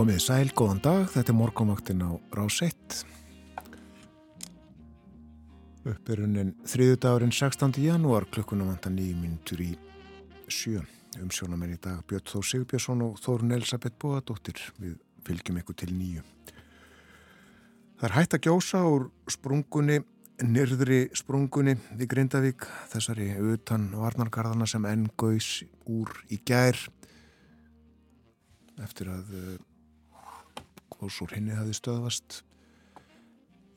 Komið sæl, góðan dag, þetta er morgumvaktin á Rás 1. Uppbyrjunin þriðudagurinn 16. janúar klukkunum vantar nýjum mínutur í sjö. Umsjónamenn í dag Björn Þór Sigurbjörnsson og Þórun Elisabeth Bóadóttir. Við fylgjum ykkur til nýju. Það er hægt að gjósa úr sprungunni, nyrðri sprungunni við Grindavík, þessari utan varnargarðana sem enn gauðs úr í gær eftir að og svo henni hafi stöðvast.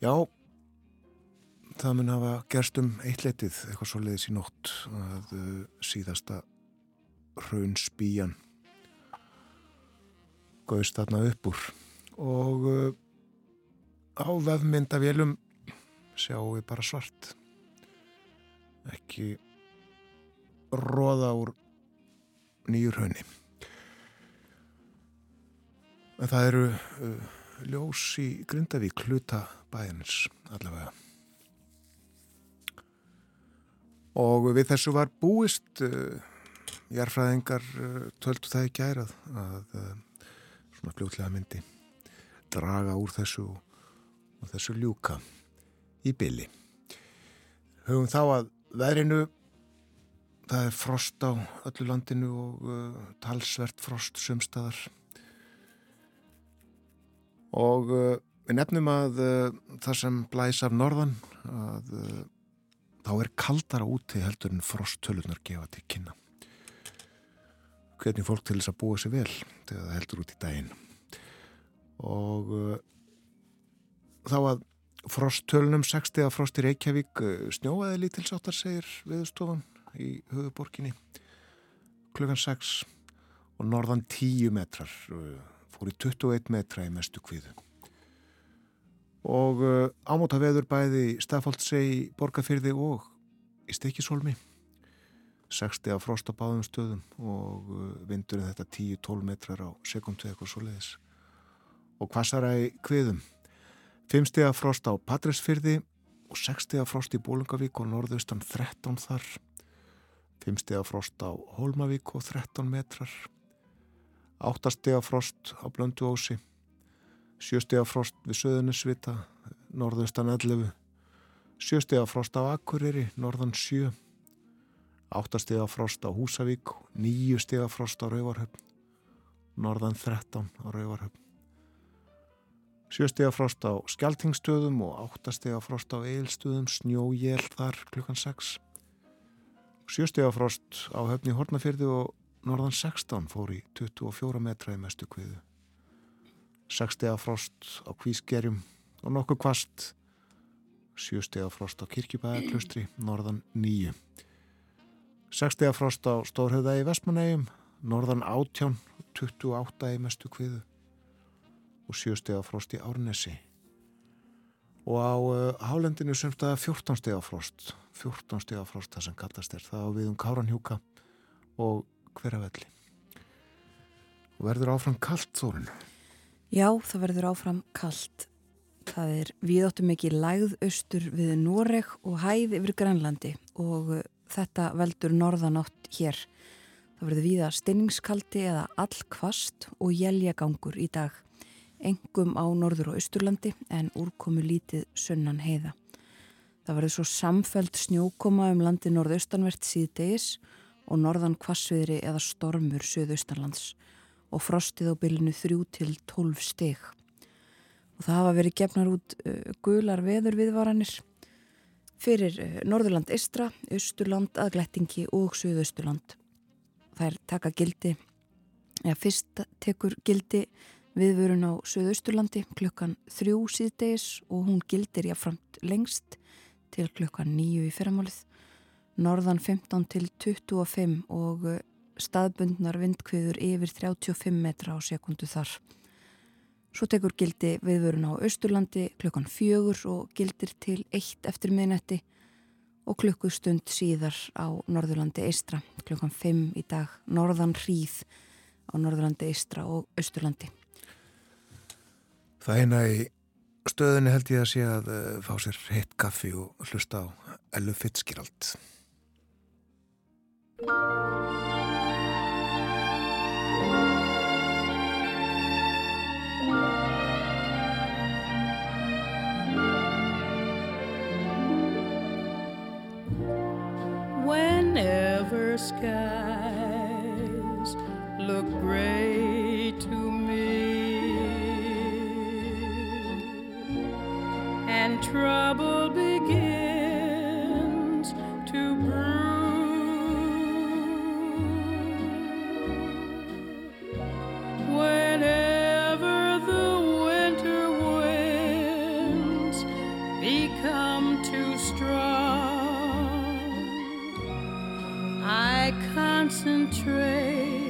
Já það mun hafa gerst um eitt letið eitthvað svo leiðis í nótt að uh, síðasta raun spíjan gauðst þarna upp úr. Og uh, á vefmyndavélum sjáum við bara svart. Ekki róða úr nýjur haunni En það eru uh, ljós í Grindavík, hluta bæðins allavega. Og við þessu var búist, uh, jarfræðingar uh, töldu það ekki ærað að uh, svona fljótlega myndi draga úr þessu og þessu ljúka í bylli. Hugum þá að veðrinu, það er frost á öllu landinu og uh, talsvert frost sumstaðar og uh, við nefnum að uh, það sem blæs af norðan að uh, þá er kaldara úti heldur en frosttölunar gefa til kynna. Hvernig fólk til þess að búa sér vel þegar það heldur út í daginn. Og þá að frosttölunum 60 að frost í Reykjavík snjóaði lítilsáttar segir viðstofan í höfuborginni klukkan 6 og norðan 10 metrar uh, fór í 21 metra í mestu kviðu. Og uh, ámóta veður bæði Stafaldsei, Borgafyrði og í Stekisólmi. 60 af frost á báðum stöðum og uh, vindurinn þetta 10-12 metrar á sekundu eitthvað svo leiðis. Og hvassara í kviðum. 5 steg af frost á Patræsfyrði og 6 steg af frost í Bólungavík og norðaustan 13 þar. 5 steg af frost á Hólmavík og 13 metrar. Áttastega frost á Blönduósi, sjöstega frost við Söðunisvita, norðaustan 11, sjöstega frost á Akureyri, norðan 7, áttastega frost á Húsavík, níustega frost á Rauvarhöfn, norðan 13 á Rauvarhöfn, sjöstega frost á Skeltingstöðum og áttastega frost á Eilstöðum, snjójél þar klukkan 6, sjöstega frost á höfni Hortnafjörði og norðan 16 fór í 24 metra í mestu kviðu. 6 frost á kvísgerjum og nokkuð kvast. 7 frost á kirkjubæðaklustri, norðan 9. 6 frost á Stórhauða í Vestmanægjum, norðan 18, 28 í mestu kviðu og 7 frost í Árnesi. Og á uh, hálendinu semst að 14 steg af frost, 14 steg af frost það sem kallast er það á við um Káranhjúka og hveravelli og verður áfram kallt þórun Já, það verður áfram kallt það er viðáttum ekki lægð austur við Noreg og hæð yfir Grænlandi og þetta veldur norðanátt hér. Það verður viða stinningskaldi eða allkvast og jæljagangur í dag. Engum á norður og austurlandi en úrkomu lítið sunnan heiða. Það verður svo samfelt snjókoma um landi norðaustanvert síðdegis og norðan kvassviðri eða stormur söðaustanlands og frostið á bylunu 3 til 12 steg. Og það hafa verið gefnar út uh, gular veður viðvaranir fyrir eh, Norðurland Istra, Östurland, Aðglættingi og Suðausturland. Það er taka gildi, eða fyrst tekur gildi viðvörun á Suðausturlandi klukkan þrjú síðdeis og hún gildir jáframt lengst til klukkan nýju í fyrramálið. Norðan 15 til 25 og eh, staðbundnar vindkviður yfir 35 metra á sekundu þar. Svo tekur gildi viðvörun á Östurlandi klukkan fjögur og gildir til eitt eftir miðnetti og klukkustund síðar á Norðurlandi Eistra klukkan 5 í dag Norðan hríð á Norðurlandi Eistra og Östurlandi. Það eina í stöðunni held ég að sé að uh, fá sér hitt kaffi og hlusta á Ellu Fitzgerald. Whenever skies look gray to me and trouble concentrate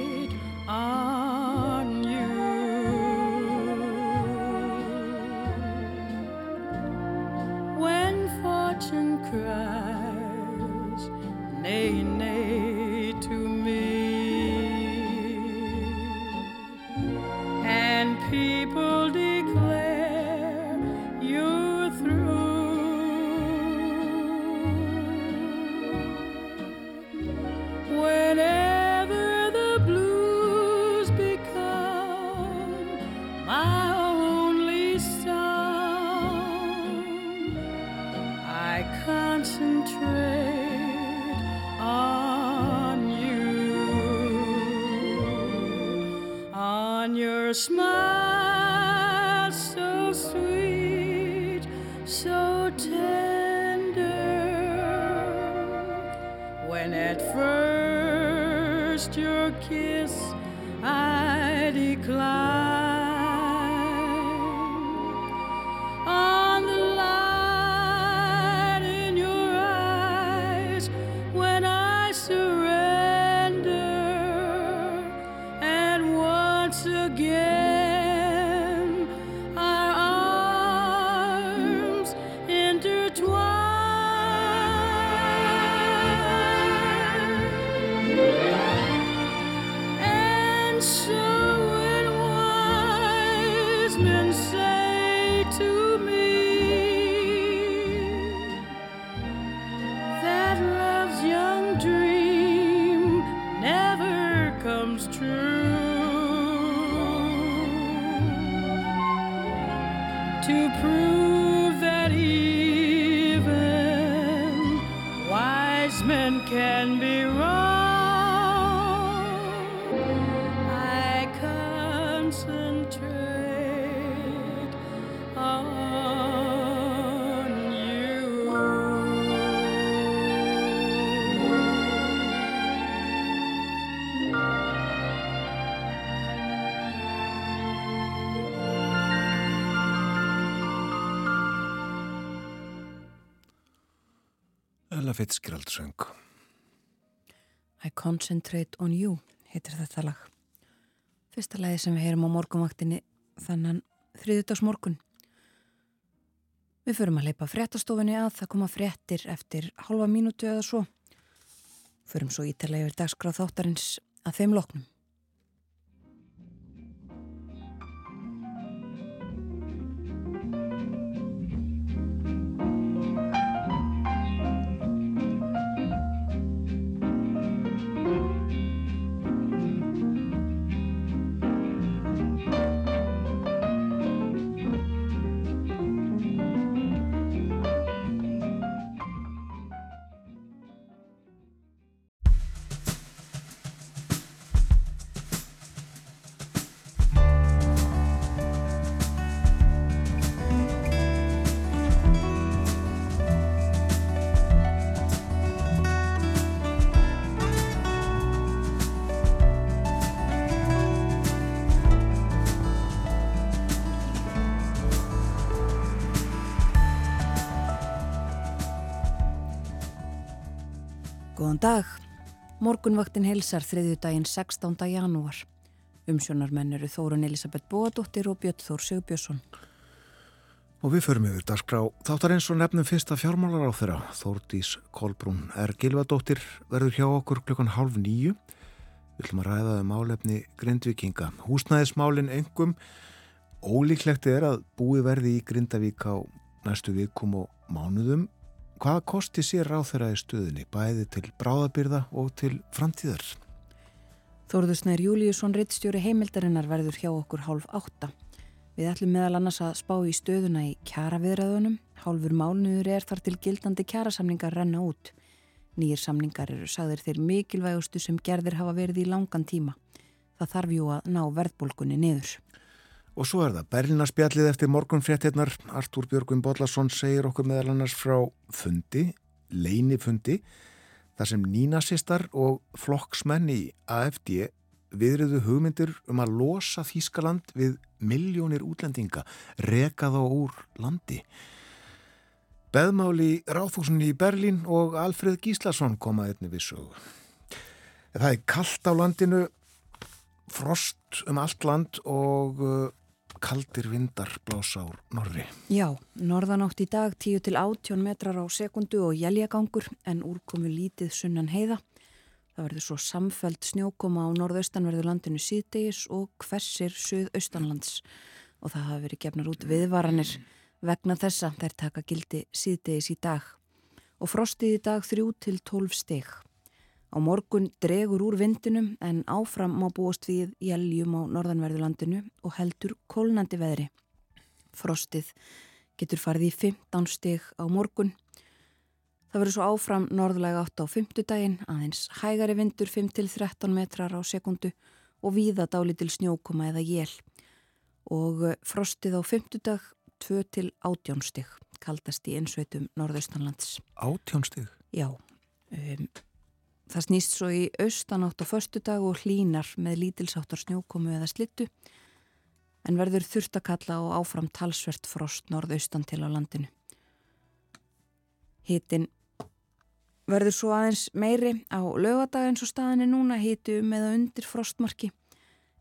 Ella Fitzgerald söng. I Concentrate on You heitir þetta lag. Fyrsta lagi sem við heyrum á morgunvaktinni þannan þriðutags morgun. Við förum að leipa fréttastofinni að það koma fréttir eftir halva mínútu eða svo. Förum svo ítalega yfir dagskráð þáttarins að þeim loknum. Góðan dag. Morgunvaktin helsar þriðju daginn 16. janúar. Umsjónarmenn eru Þórun Elisabeth Bóadóttir og Björn Þór Sigbjörnsson. Og við förum yfir dagskrá. Þáttar eins og nefnum fyrsta fjármálar á þeirra. Þórdís Kolbrún er Gilvadóttir verður hjá okkur klukkan halv nýju. Við ætlum að ræða um álefni Grindvikinga. Húsnæðismálin engum. Ólíklegt er að búi verði í Grindavík á næstu vikum og mánuðum. Hvaða kosti sér í stöðinni, bæði til bráðabyrða og til framtíðar? Þórðusnær Júliusson Rittstjóri heimildarinnar verður hjá okkur hálf átta. Við ætlum meðal annars að spá í stöðuna í kjaraviðræðunum. Hálfur mánuður er þar til gildandi kjarasamningar renna út. Nýjir samningar eru sagðir þeir mikilvægustu sem gerðir hafa verið í langan tíma. Það þarf jú að ná verðbólkunni niður. Og svo er það Berlinarspjallið eftir morgunfréttinnar. Artúr Björgum Bodlason segir okkur meðal annars frá fundi, leinifundi, þar sem nínasistar og flokksmenn í AFD viðriðu hugmyndir um að losa Þískaland við miljónir útlendinga, reka þá úr landi. Beðmáli Ráðhúsunni í Berlín og Alfred Gíslason komaði einni við sögu. Það er kallt á landinu, frost um allt land og uh, kaldir vindar blása úr norri. Já, norðanátt í dag 10 til 18 metrar á sekundu og jæljagangur en úrkomu lítið sunnan heiða. Það verður svo samfæld snjókoma á norðaustanverðu landinu síðdegis og hversir suðaustanlands og það hafa verið gefnar út viðvaranir vegna þessa þær taka gildi síðdegis í dag og frostið í dag 3 til 12 steg. Á morgun dregur úr vindinum en áfram má búast við jæljum á norðanverðu landinu og heldur kólnandi veðri. Frostið getur farið í 15 steg á morgun Það verður svo áfram norðlega átt á fymtudaginn, aðeins hægari vindur 5-13 metrar á sekundu og víða dálitil snjókoma eða jél. Og eh, frostið á fymtudag 2-18 stygg, kaldast í einsveitum norðaustanlands. 18 stygg? Já. Um, það snýst svo í austan átt á förstudag og hlínar með lítilsáttar snjókomu eða slittu en verður þurftakalla og áfram talsvert frost norðaustan til á landinu. Hittin verður svo aðeins meiri á lögadag eins og staðinni núna hítu með að undir frostmarki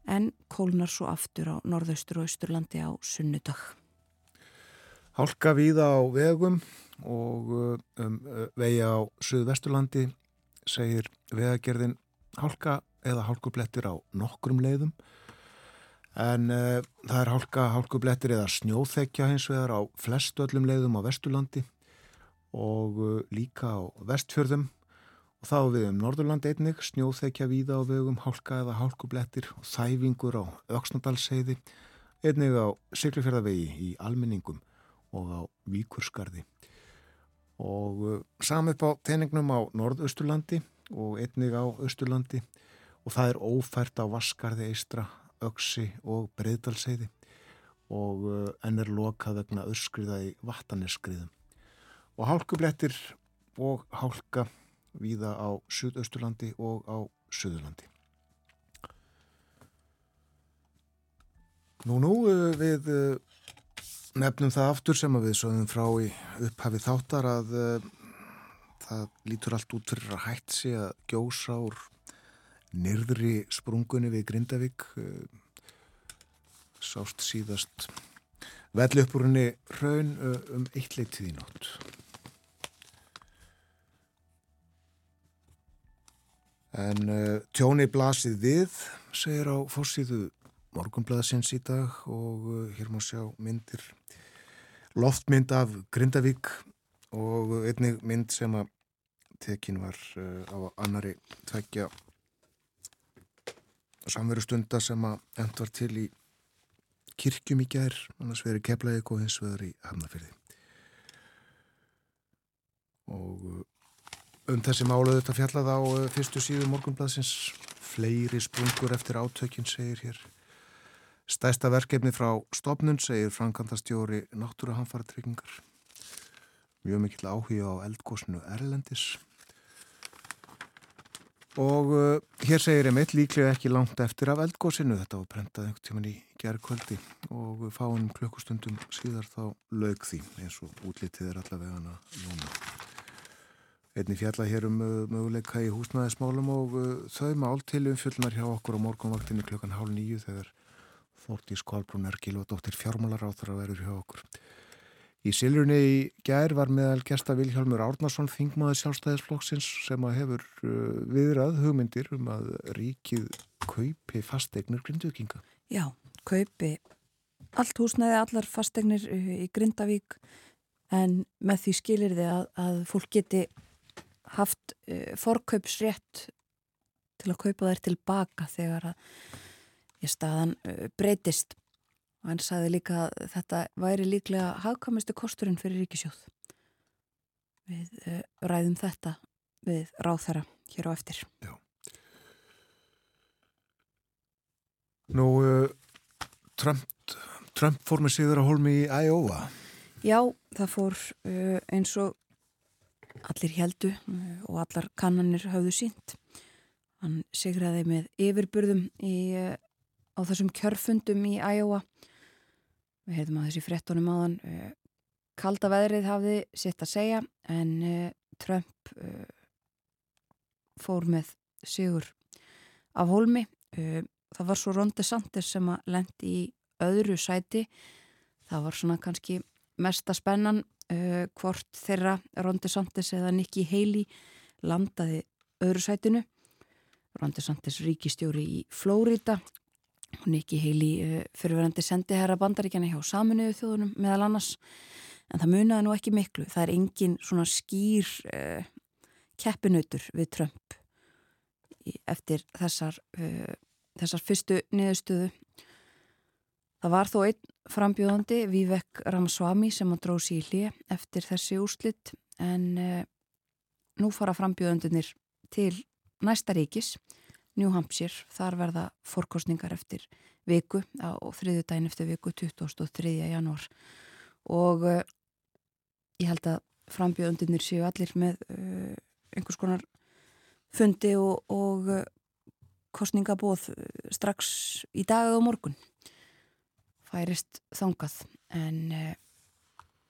en kólnar svo aftur á norðaustur og austurlandi á sunnudag. Hálka víða á vegum og uh, um, uh, vegi á Suðvesturlandi segir vegagerðin hálka eða hálkublettir á nokkrum leiðum. En uh, það er hálka, hálkublettir eða snjóþekja hins vegar á flestu öllum leiðum á Vesturlandi og uh, líka á vestfjörðum. Og þá við um Norðurland einnig snjóþekja víða á vegum hálka eða hálkublettir og þæfingur á Öksnadalsheiði einnig á Siglufjörðavegi í almenningum og á Víkurskarði og uh, samið á teiningnum á Norðausturlandi og einnig á Östurlandi og það er ófært á Vaskarði eistra, Öksi og Breiðdalsheiði. Og uh, enn er lokað vegna öskriða í vattaneskriðum og hálkublettir og hálka víða á Suðausturlandi og á Suðurlandi. Nú, nú, eh, við eh, nefnum það aftur sem við sögum frá í upphafi þáttar að uh, það lítur allt út fyrir að hætt sé að gjósa úr nyrðri sprungunni við Grindavík uh, sást síðast velli upp úr henni raun uh, um eitt leitið í nótt. En uh, tjóni blasið við, segir á fórsíðu morgunblæðsins í dag og uh, hér má sjá myndir, loftmynd af Grindavík og einnig mynd sem að tekin var uh, á annari tveggja samveru stunda sem að end var til í kirkjum í gær, annars verið keflaðið og hins veður í hamnafyrði. Og Um þessi málu þetta fjallað á uh, fyrstu síðu morgunbladsins fleiri sprungur eftir átökjun segir hér stæsta verkefni frá stopnun segir Frankandastjóri náttúruhanfara tryggingar mjög mikill áhuga á eldgósinu Erlendis. Og uh, hér segir meitt líklega ekki langt eftir af eldgósinu þetta var brendað einhvern tíman í gerðkvöldi og fáinn klukkustundum síðar þá lög því eins og útlitið er allavega hana núna. Einni fjalla hér um uh, möguleika í húsnæðismálum og uh, þau mál til umfjöldnar hjá okkur á morgunvaktinni klukkan hálf nýju þegar Þórtís Kvalbrún Ergil og dóttir fjármálar áþur að verður hjá okkur. Í Silurni í gær var meðal gesta Vilhjálmur Árnarsson þingmaði sjálfstæðisflokksins sem að hefur uh, viðrað hugmyndir um að ríkið kaupi fasteignir grinduðkinga. Já, kaupi allt húsnæði, allar fasteignir í Grindavík en með því skilir þið að, að fólk geti haft uh, forkaupsrétt til að kaupa þær tilbaka þegar að ég staðan uh, breytist. Og hann sagði líka að þetta væri líklega hagkvæmustu kosturinn fyrir ríkisjóð við uh, ræðum þetta við ráþara hér á eftir. Já. Nú Trump, Trump fór með síður að holmi í Iowa. Já, það fór eins og allir heldu eh, og allar kannanir hafðu sínt. Hann sigraði með yfirburðum í, á þessum kjörfundum í Iowa. Við heyrðum að þessi frettunum áðan eh, kalda veðrið hafði sitt að segja en Trump fór með sigur af holmi. Það var svo Ron DeSantis sem að lendi í öðru sæti. Það var svona kannski mesta spennan uh, hvort þeirra Ron DeSantis eða Nikki Haley landaði öðru sætinu Ron DeSantis ríkistjóri í Flórida og Nikki Haley uh, fyrirverandi sendi herra bandaríkjana hjá saminuðu þjóðunum meðal annars en það munaði nú ekki miklu. Það er engin svona skýr uh, keppinautur við Trump eftir þessar þessar fyrstu niðurstöðu. Það var þó einn frambjóðandi, Vivek Ramaswamy, sem að dróð sér í hlið eftir þessi úrslitt en uh, nú fara frambjóðandunir til næsta ríkis, New Hampshire, þar verða fórkostningar eftir viku á þriðu dægin eftir viku 23. janúar. Og uh, ég held að frambjóðandunir séu allir með uh, einhvers konar fundi og, og kostningabóð strax í dagað og morgun. Færist þangað. En uh,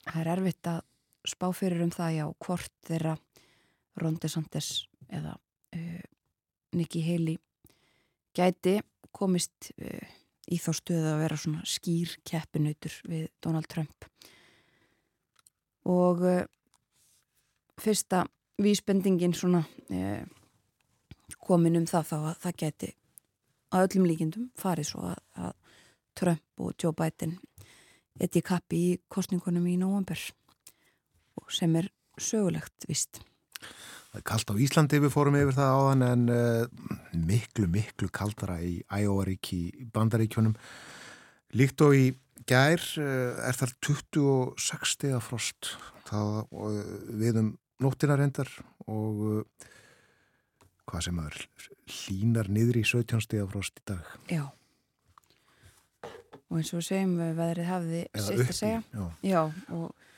það er erfitt að spá fyrir um það já hvort þeirra Ron DeSantis eða uh, Nikki Haley gæti komist uh, í þá stöðu að vera svona skýr keppinautur við Donald Trump og fyrsta vísbendingin svona komin um það þá að það gæti að öllum líkindum farið svo að, að Trump og Joe Biden eti kappi í kostningunum í nóvambur sem er sögulegt vist. Kallt á Íslandi við fórum yfir það áðan en uh, miklu, miklu kaldara í Æóarík í Bandaríkjunum. Líkt og í gær uh, er það 26 steg af frost það, uh, við um nóttina reyndar og hvað sem er hlínar niður í 17 steg af frost í dag. Já og eins og við segjum veðrið hafði sitt að segja já. já, og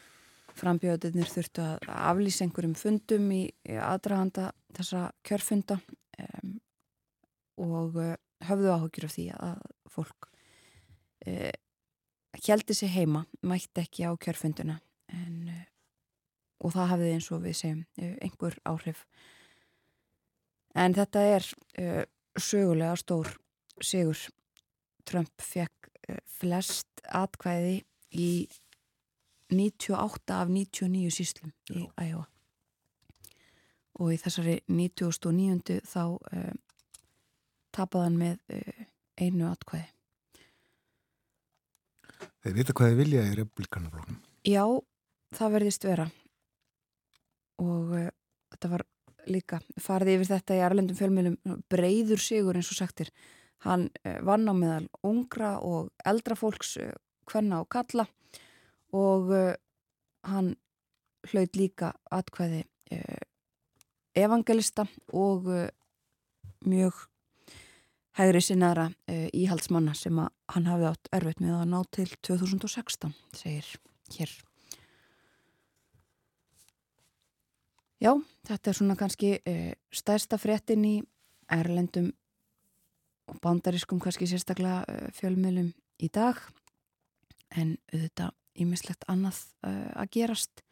frambjöðunir þurftu að aflýsa einhverjum fundum í, aðdraganda þessa kjörfunda um, og uh, höfðu áhugjur af því að fólk uh, heldi sig heima mætti ekki á kjörfunduna en, uh, og það hafði eins og við segjum uh, einhver áhrif. En þetta er sögulega stór sigur. Trump fekk Eh, flest atkvæði í 98 af 99 síslum í Æjóa og í þessari 99. þá uh, tapaðan með uh, einu atkvæði. Þeir vita hvað þeir vilja í republikanaflóknum Já, það verðist vera. Og uh, þetta var líka farið yfir þetta í Erlendum fjölmjölum breyður sigur eins og sagtir Hann eh, vann á meðal ungra og eldra fólks, hvenna eh, og kalla og eh, hann hlaut líka atkvæði evangelista og mjög hægri sinnaðra íhaldsmanna sem hann hafði átt erfitt með að ná til 2016, segir hér. Já, þetta er svona kannski stærsta fréttin í Erlendum og bandariskum kannski sérstaklega eh, fjölmjölum í dag en auðvitað ímislegt annað uh, að gerast.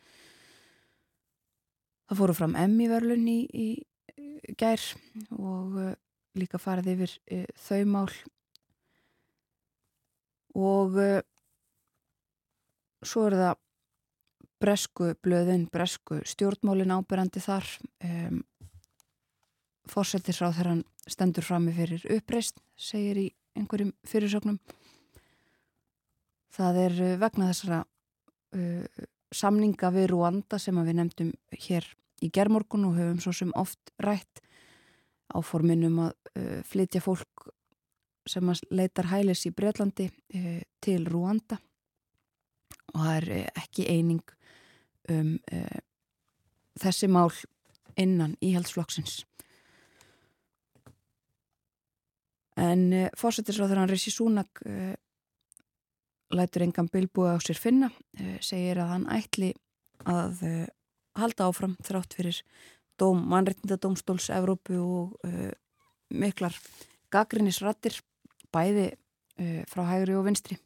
Það fóru fram Emmy-verlun í, í gær og uh, líka farið yfir uh, þau mál. Og svo er það bresku blöðin, bresku stjórnmálin ábyrjandi þar. Um, fórsetisráð þegar hann stendur frammi fyrir uppreist segir í einhverjum fyrirsögnum það er uh, vegna þessara uh, samninga við Rúanda sem við nefndum hér í gerðmorgun og höfum svo sem oft rætt áforminum að uh, flytja fólk sem leitar hælis í Breitlandi uh, til Rúanda og það er ekki eining um þessi mál innan íhaldsflokksins. En fórsetisráður hann Rissi Súnak lætur engan bilbúi á sér finna, uh, segir að hann ætli að uh, halda áfram þrátt fyrir dóm, mannreitindadómstóls Evrópu og uh, miklar gaggrinnisrattir bæði uh, frá hægri og vinstri.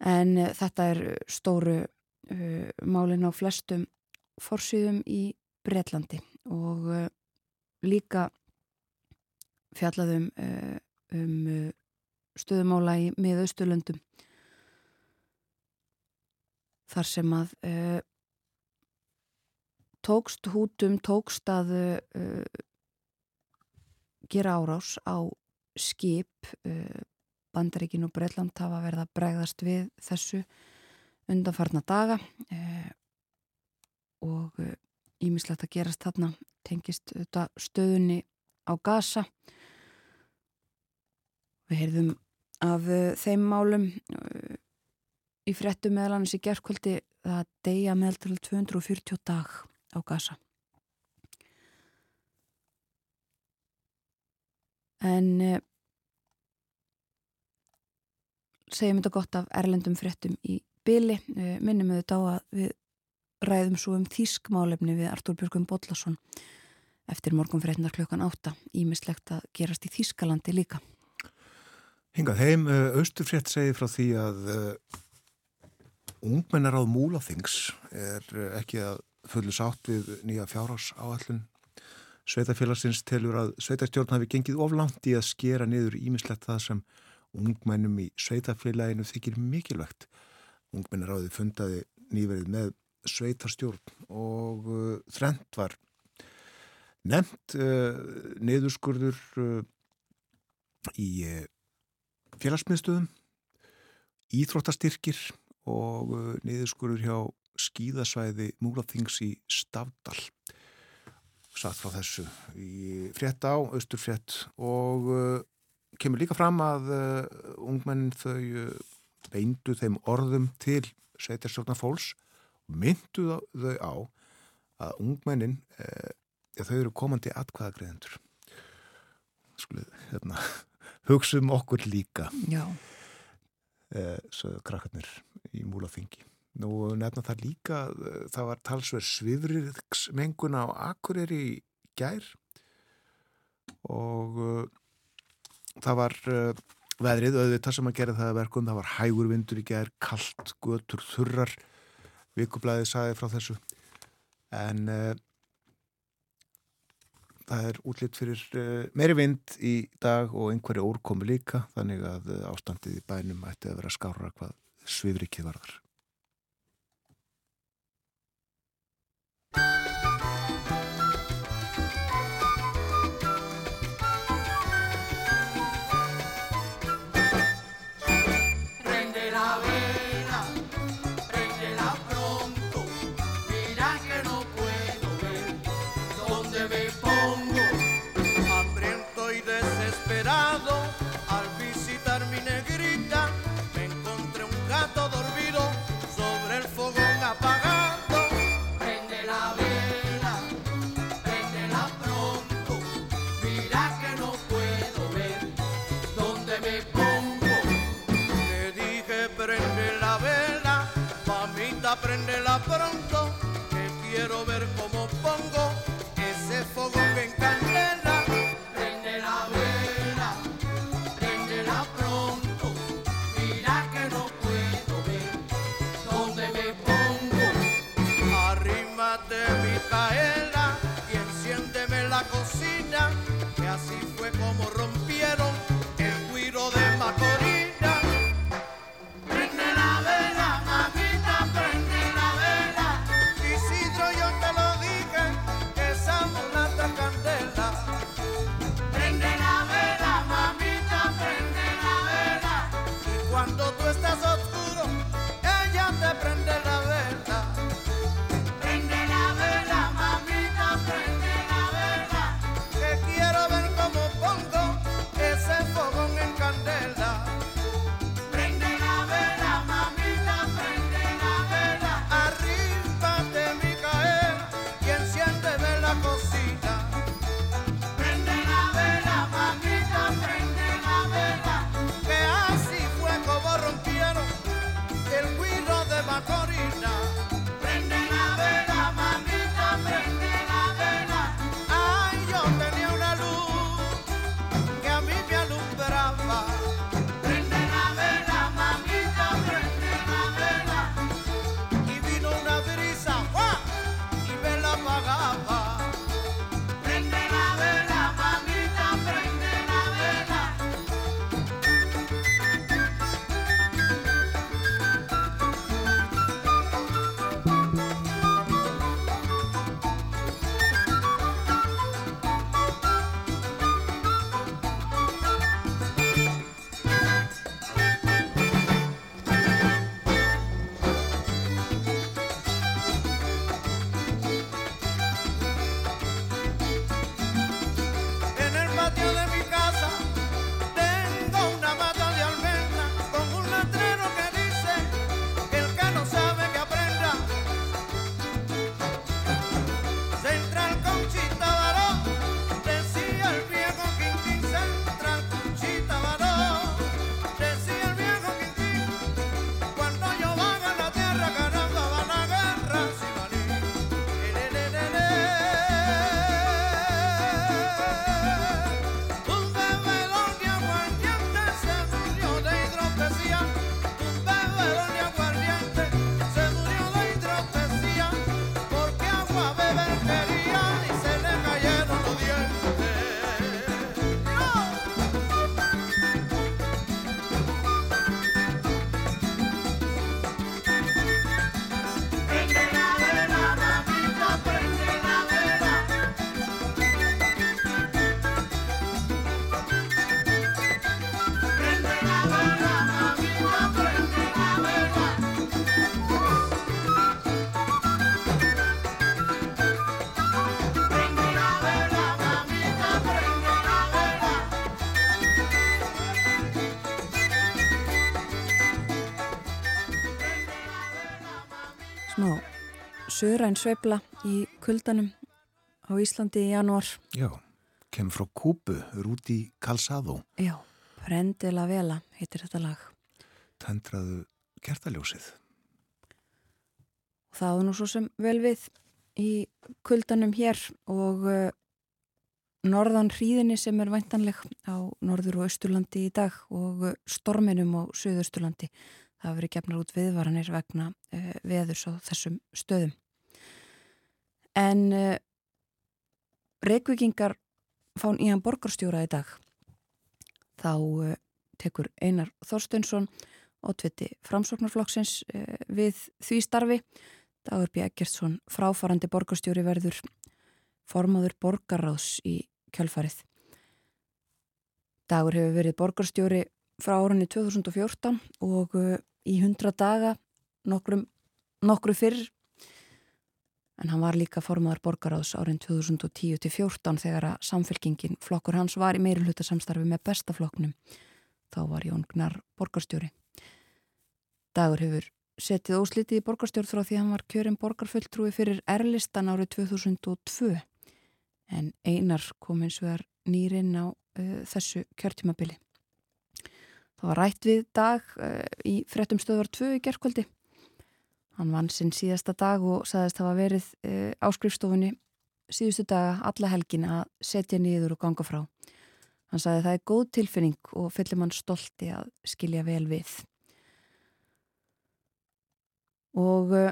En uh, þetta er stóru málin á flestum forsýðum í Breitlandi og líka fjallaðum um uh, stöðumála í miðausturlöndum. Þar sem að uh, tókst hútum, tókst að uh, gera árás á skip uh, Bandaríkin og Breitland hafa verið að bregðast við þessu undanfarna daga og ímislegt að gerast þarna tengist stöðunni á Gaza við heyrðum af þeim málum í frettu meðlannis í gerðkvöldi að deyja meðal 240 dag á Gaza. En uh, segjum þetta gott af erlendum frettum í byli, uh, minnum við þetta á að við ræðum svo um þýskmálefni við Artúr Björgum Bodlason eftir morgun frettinar klukkan átta, ímislegt að gerast í Þýskalandi líka. Hingað heim, Östurfrétt segi frá því að ungmennar á múlaþings er ekki að fullu sátt við nýja fjárhás áallun. Sveitafélagsins telur að sveitastjórn hafi gengið oflant í að skera niður ímislegt það sem ungmennum í sveitafélaginu þykir mikilvægt. Ungmennar áði fundaði nýverið með sveitarstjórn og uh, þrent var nefnt uh, niðurskurður uh, í félagsmiðstöðum, íþróttastyrkir og niðurskurður hjá skíðasvæði Múlaþings í Stavdal satt frá þessu í frétt á, austurfrétt og uh, kemur líka fram að uh, ungmenn þau uh, beindu þeim orðum til sveitarstjórnar fólks og myndu þau á að ungmennin ja, þau eru komandi atkvæðagreðendur skulið hérna hugsa um okkur líka. Já. Svo krakkarnir í Múlaþingi. Nú nefna það líka, það var talsverð svifriðsmengun á Akureyri í gær og uh, það var uh, veðrið, auðvitað sem að gera það verkum, það var hægur vindur í gær, kallt, götur, þurrar, vikublaðið saði frá þessu. En uh, það er útlitt fyrir meiri vind í dag og einhverju úrkomi líka þannig að ástandið í bænum ætti að vera skára hvað svifrikið varðar. night. Söðræn sveibla í kuldanum á Íslandi í janúar. Já, kemur frá Kúbu, Rúti Calzado. Já, Prendela Vela heitir þetta lag. Tendraðu kertaljósið. Það var nú svo sem vel við í kuldanum hér og uh, norðan hríðinni sem er væntanleg á norður og austurlandi í dag og uh, storminum á söðausturlandi. Það verið gefnar út viðvaranir vegna uh, veðurs á þessum stöðum. En uh, reykvikingar fán í hann borgarstjóra í dag. Þá uh, tekur Einar Þorsteinsson og tviti framsóknarflokksins uh, við því starfi. Dagur B. Eggertsson fráfarandi borgarstjóri verður formáður borgarráðs í kjálfarið. Dagur hefur verið borgarstjóri frá árunni 2014 og í 100 daga nokkrum, nokkru fyrr en hann var líka formadur borgaráðs árin 2010-14 þegar að samfélkingin flokkur hans var í meiri hluta samstarfi með bestaflokknum. Þá var Jón Gnar borgarstjóri. Dagur hefur setið óslitið í borgarstjórn frá því hann var kjörinn borgarfulltrúi fyrir erlistan árið 2002 en einar kom eins og er nýrinn á uh, þessu kjörtímabili. Það var rætt við dag uh, í frettum stöðvar 2 í gerðkvöldi Hann vann sinn síðasta dag og saðist hafa verið e, á skrifstofunni síðustu daga alla helgin að setja niður og ganga frá. Hann saði það er góð tilfinning og fyllir mann stolti að skilja vel við. Og e,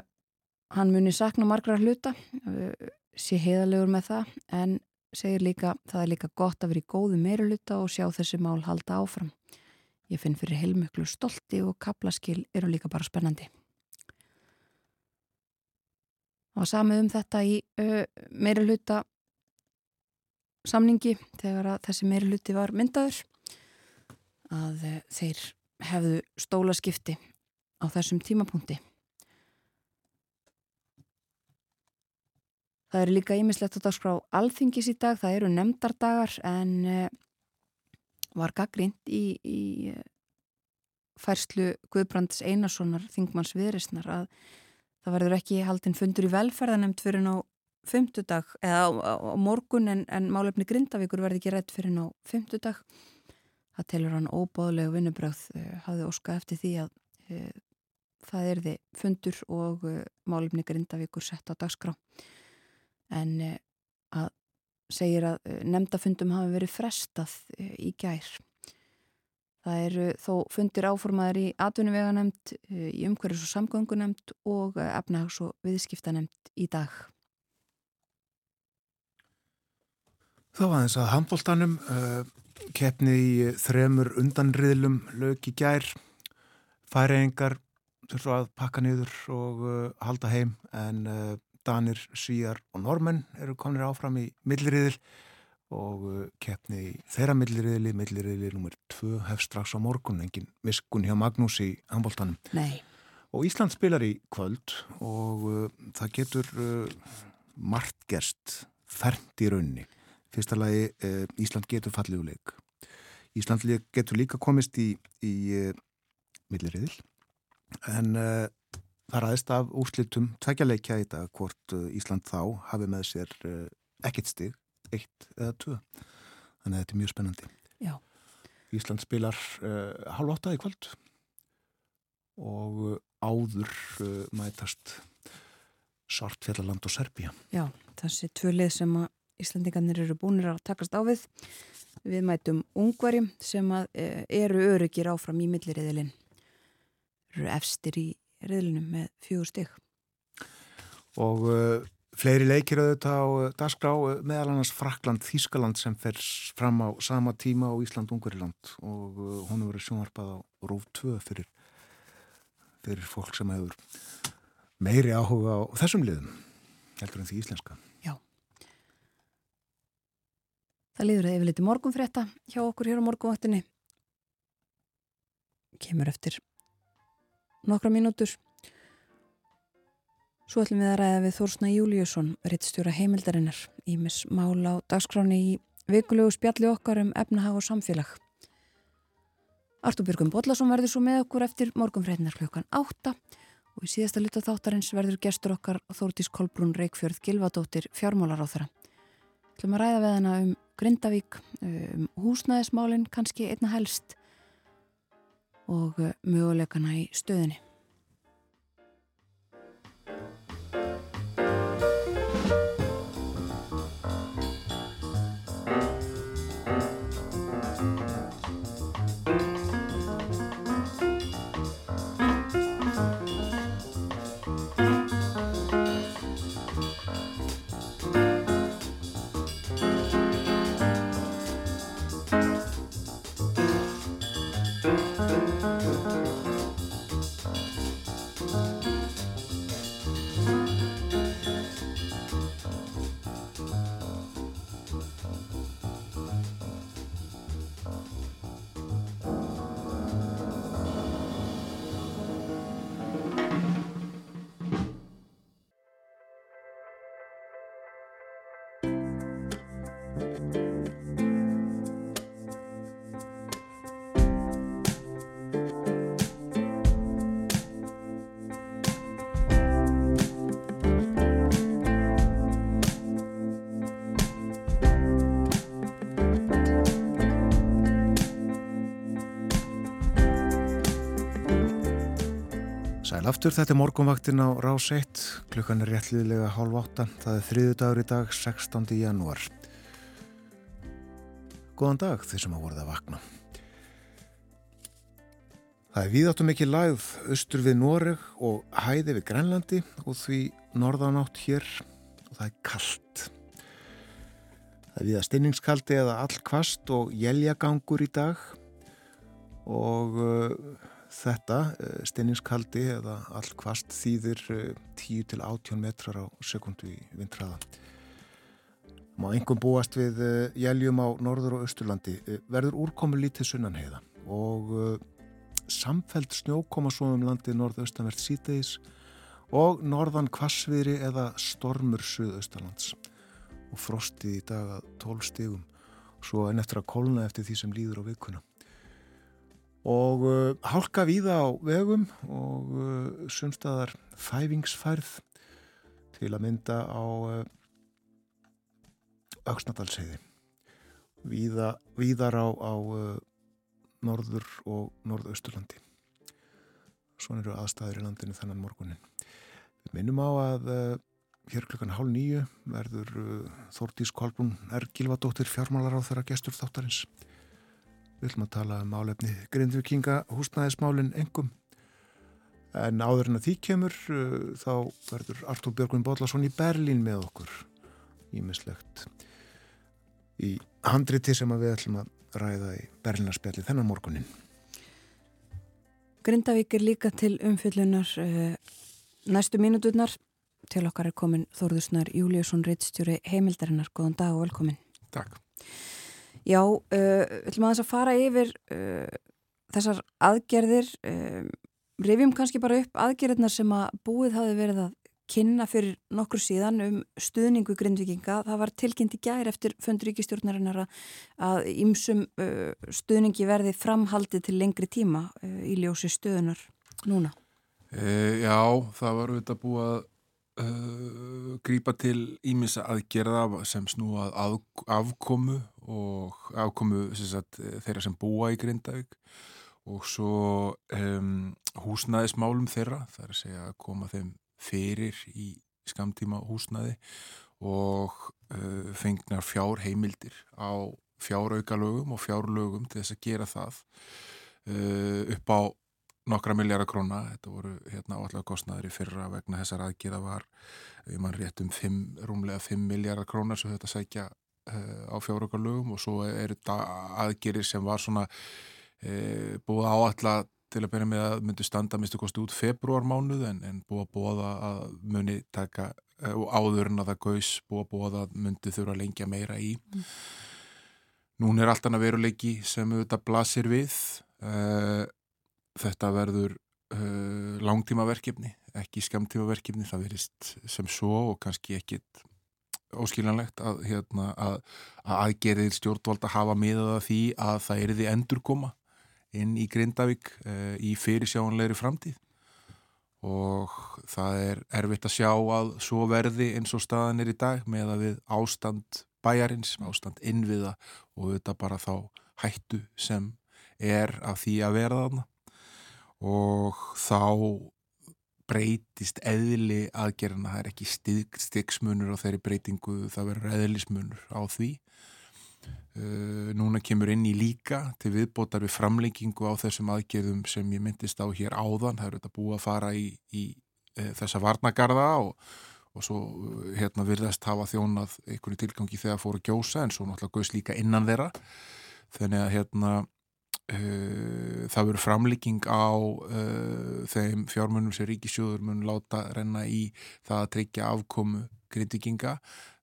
hann muni sakna margra hluta, e, sé heiðalegur með það, en segir líka það er líka gott að vera í góðu meira hluta og sjá þessi mál halda áfram. Ég finn fyrir heilmöklu stolti og kaplaskil eru líka bara spennandi. Og samið um þetta í uh, meiri hluta samningi þegar að þessi meiri hluti var myndaður að uh, þeir hefðu stólaskipti á þessum tímapunkti. Það eru líka ímislegt að dagskrá alþingis í dag, það eru nefndardagar en uh, var gaggrind í, í færslu Guðbrands Einarssonar Þingmanns Viðrisnar að það verður ekki haldinn fundur í velferðanemt fyrir ná fymtudag eða á, á, á morgun en, en málefni Grindavíkur verði ekki rétt fyrir ná fymtudag það telur hann óbóðlega vinnubröð uh, eh, hafði óskað eftir því að uh, það erði fundur og uh, málefni Grindavíkur sett á dagskrá. En að segir að nefndafundum hafi verið frestað í gær Það eru þó fundir áformaður í atvinnuveganemnd, eh, í umhverjus og samgöngunemnd og eh, efnahags- og viðskiptanemnd í dag. Þá aðeins að handbóltanum uh, keppni í þremur undanriðlum lög í gær. Færiðingar þurftu að pakka niður og halda heim en Danir, Svíjar og Normenn eru kominir áfram í millriðil og uh, keppni í þeirra milliriðli, milliriðli nr. 2 hef strax á morgun, engin miskun hjá Magnús í handbóltanum. Nei. Og Ísland spilar í kvöld og uh, það getur uh, margt gerst fernt í raunni. Fyrsta lagi, uh, Ísland getur fallið úr leik. Ísland getur líka komist í, í uh, milliriðil en uh, það ræðist af úrslitum tveggja leikja í dag hvort Ísland þá hafi með sér ekkit stig, eitt eða tvö. Þannig að þetta er mjög spennandi. Já. Ísland spilar uh, halv åtta í kvöld og uh, áður uh, mætast Sartfjallaland og Serbia. Já, þessi tvö lið sem að Íslandingarnir eru búinir að takast á við. Við mætum ungvari sem að e, eru öryggir áfram í milliriðilinn. Eru efstir í riðlinum með fjögur stygg. Og uh, fleiri leikir auðvitað á uh, dagskrá uh, meðal annars Frakland, Þískaland sem fer fram á sama tíma á Ísland-Ungariland og hún hefur verið sjónvarpað á Rúf 2 fyrir, fyrir fólk sem hefur meiri áhuga á þessum liðum heldur en því íslenska. Það líður að yfirleiti morgunfrétta hjá okkur hér á morgunvaktinni. Kemur eftir nokkra mínútur. Svo ætlum við að ræða við Þórsna Júliusson, rittstjóra heimildarinnar, ímis mál á dagskráni í vikulegu spjalli okkar um efnahag og samfélag. Artur Björgum Bodlason verður svo með okkur eftir morgunfréttinar klukkan 8 og í síðasta luta þáttarins verður gestur okkar Þórtís Kolbrún Reykjörð Gilvadóttir fjármálar á þeirra. Þú ætlum að ræða við hana um Grindavík, um húsnæðismálinn kannski einna helst og uh, möguleikana í stöðinni. Aftur, þetta er morgunvaktin á Rás 1, klukkan er réttliðlega hálf 8, það er þriðu dagur í dag, 16. janúar. Góðan dag þeir sem hafa voruð að vakna. Það er víðáttum ekki lagð austur við Noreg og hæði við Grænlandi og því norðanátt hér og það er kallt. Það er viða stinningskaldi eða allkvast og jæljagangur í dag og þetta uh, stinningskaldi eða allkvast þýðir uh, 10 til 18 metrar á sekundu í vindræða. Má einhverjum búast við jæljum á norður og austurlandi. Verður úrkomu lítið sunnanheiða og samfelt snjókoma svo um landið norðaustanvert síðdeis og norðan kvassviðri eða stormur suðaustalands og frostið í dag að 12 stigum. Svo en eftir að kólna eftir því sem líður á vikuna og uh, hálka víða á vegum og uh, sumstaðar þæfingsfærð til að mynda á uh, Öksnadalsheiði víða, víðar á, á norður og norðausturlandi. Svona eru aðstæður í landinu þennan morgunin við minnum á að hér klukkan hálf nýju verður Þórtís Kolbrún er Gilvadóttir fjármálar á þeirra gestur þáttarins við ætlum að tala um álefni Grindvikinga húsnæðismálin engum en áður en að því kemur uh, þá verður Artúr Björgvin Bodlason í Berlín með okkur. Ímislegt í handriti sem við ætlum að ræða í Berlínarspjalli þennan morgunin Grindavík er líka til umfyllunar uh, næstu mínuturnar til okkar er komin Þórðursnar Júliusson Rittstjóri heimildarinnar, góðan dag og velkomin. Takk Já, uh, ætlum aðeins að fara yfir uh, þessar aðgerðir uh, rifjum kannski bara upp aðgerðirnar sem að búið hafi verið að kynna fyrir nokkur síðan um stuðningu grindvikinga. Það var tilkynnt í gær eftir fundríkistjórnarinnar að ýmsum uh, stuðningi verði framhaldið til lengri tíma uh, í ljósi stuðunar núna. E, já, það var auðvitað búið að uh, grípa til ímissa aðgerða sem snúað að, afkomu og afkomu sagt, þeirra sem búa í Grindavík og svo um, húsnæðismálum þeirra, það er að segja að koma þeim fyrir í skamtíma húsnæði og uh, fengnar fjár heimildir á fjáraukalögum og fjárlögum til þess að gera það uh, upp á nokkra miljardar króna, þetta voru hérna áallega kostnæður í fyrra vegna þessar aðgera var, við mann rétt um 5, rúmlega 5 miljardar krónar sem þetta sækja uh, á fjáraukalögum. Og svo er þetta aðgerir sem var svona uh, búið áallega til að byrja með að myndu standa mistu kosti út februarmánuð en, en búið að búið að muni taka og áður en að það gaus búið að búið að myndi þurfa að lengja meira í. Mm. Nún er allt annað veruleiki sem auðvitað blasir við uh, þetta verður uh, langtímaverkefni ekki skamtímaverkefni, það verist sem svo og kannski ekkit óskiljanlegt að, hérna, að, að aðgerðið stjórnvalda hafa miðað að því að það er því endurkoma inn í Grindavík uh, í fyrirsjáanlegri framtíð. Og það er erfitt að sjá að svo verði eins og staðan er í dag með að við ástand bæjarins, ástand innviða og þetta bara þá hættu sem er af því að vera þarna og þá breytist eðli aðgerðina, það er ekki stigsmunur á þeirri breytingu, það verður eðlismunur á því. Uh, núna kemur inn í líka til viðbótar við framlengingu á þessum aðgerðum sem ég myndist á hér áðan. Það eru þetta búið að fara í, í uh, þessa varnagarða og, og svo uh, hérna virðast hafa þjónað einhverju tilgangi þegar fóru gjósa en svo náttúrulega gauðs líka innan þeirra. Þannig að hérna það verður framlegging á þeim fjármunum sem ríkisjóður mun láta renna í það að tryggja afkomu kritikinga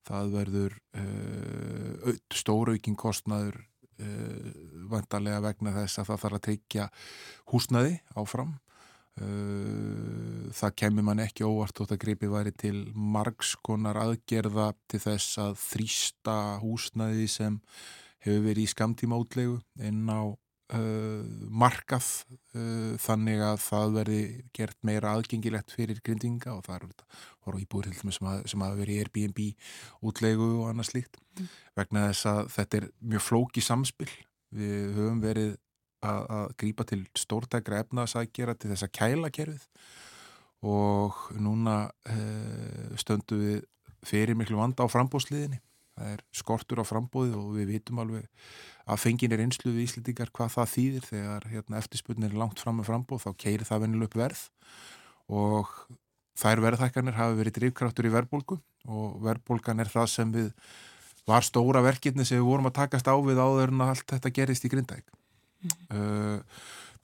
það verður uh, stóraukinn kostnaður uh, vantarlega vegna þess að það þarf að tryggja húsnaði áfram. Uh, það kemur mann ekki óvart og það gripið væri til margskonar aðgerða til þess að þrýsta húsnaði sem hefur verið í skamtíma útlegu inn á Uh, markað uh, þannig að það verði gert meira aðgengilegt fyrir grindinga og það eru voru íbúður sem, sem hafa verið Airbnb útlegu og annað slíkt. Mm. vegna þess að þetta er mjög flóki samspil. Við höfum verið að, að grípa til stórtækra efnaðsækjara til þess að kæla kerfið og núna uh, stöndu við fyrir miklu vanda á frambóðsliðinni það er skortur á frambóði og við vitum alveg að fenginir einslu við Íslandingar hvað það þýðir þegar hérna, eftirspunnir er langt fram með frambóð þá keirir það venilu upp verð og þær verðhækkanir hafi verið drivkraftur í verðbólgu og verðbólgan er það sem við var stóra verkefni sem við vorum að takast á við áður en allt þetta gerist í grindæk mm -hmm. uh,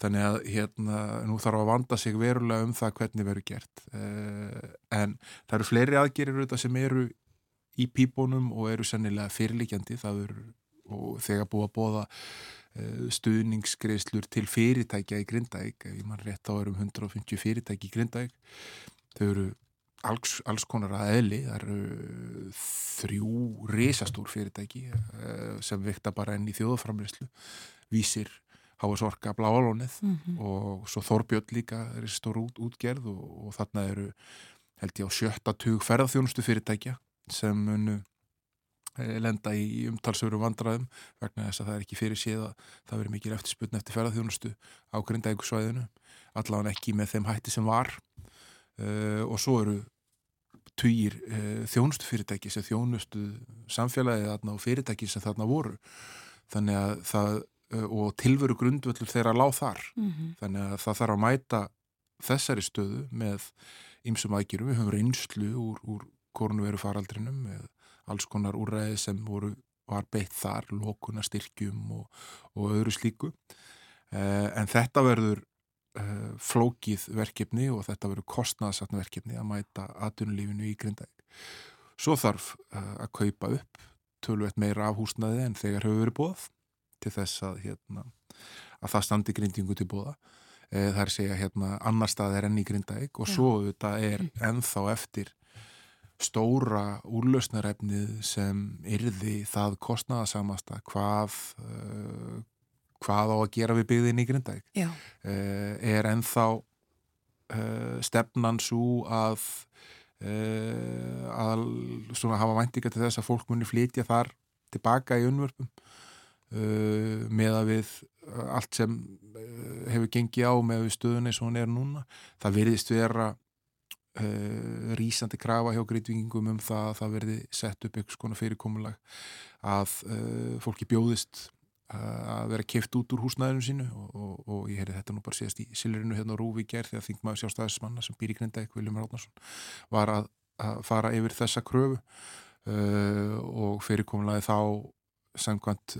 þannig að hérna nú þarf að vanda sig verulega um það hvernig verður gert uh, en það eru fleiri aðgerir sem eru í pípunum og eru sennilega fyrirlikjandi það eru og þegar búið að bóða uh, stuðningsgreislur til fyrirtækja í Grindavík, ef mann rétt þá erum 150 fyrirtæki í Grindavík. Þau eru alls, alls konar að eðli, það eru þrjú risastór fyrirtæki uh, sem vikta bara enn í þjóðframleyslu, vísir Háas Orka, Bláalónið mm -hmm. og svo Þorbjörn líka er stór út, útgerð og, og þarna eru held ég á sjötta tug ferðarþjónustu fyrirtækja sem munu Eh, lenda í umtalsöru vandraðum vegna þess að það er ekki fyrir séð að það veri mikil eftirspunni eftir ferðarþjónustu á grindækusvæðinu allavega ekki með þeim hætti sem var. Uh, og svo eru týjir uh, eh, þjónustu fyrirtæki sem þjónustu samfélagið þarna og fyrirtæki sem þarna voru. Þannig að það uh, og tilveru grundvöldur þeirra láð þar. Mm -hmm. þannig að það þarf að mæta þessari stöðu með ymsum aðgjörum, við höfum reynslu úr, úr korunveru faraldrinum með alls konar úræði sem voru, var beitt þar, lókuna styrkjum og, og öðru slíku. Eh, en þetta verður eh, flókið verkefni og þetta verður kostnaðsatn verkefni að mæta aðtunulífinu í Grindæk. Svo þarf eh, að kaupa upp tölvett meira af húsnaði en þegar hefur verið bóð til þess að, hérna, að það standi grindingu til bóða. Það er að segja hérna annar stað er enn í Grindæk og svo þetta er ennþá eftir stóra úrlausnarefnið sem yrði það kostnaðasamasta hvað uh, hvað á að gera við byggðin í Grindæk uh, er ennþá uh, stefnan svo að að svona hafa væntinga til þess að fólk muni flytja þar tilbaka í unnvörpum uh, með að við allt sem hefur gengið á með stöðunni sem hún er núna? Það verðist vera uh, rísandi krafa hjá grítvingum um það að það verði sett upp eitthvað svona fyrirkomulag að uh, fólki bjóðist að vera keift út úr húsnæðinu sínu og, og, og ég heyrði þetta nú bara síðast í Silurinu hérna á Rúvi gerð þegar þingmaður sjálfstæðismanna sem býr í Grindavík, Viljum Ráðnarsson var að, að fara yfir þessa kröfu uh, og fyrirkomlaði þá samkvæmt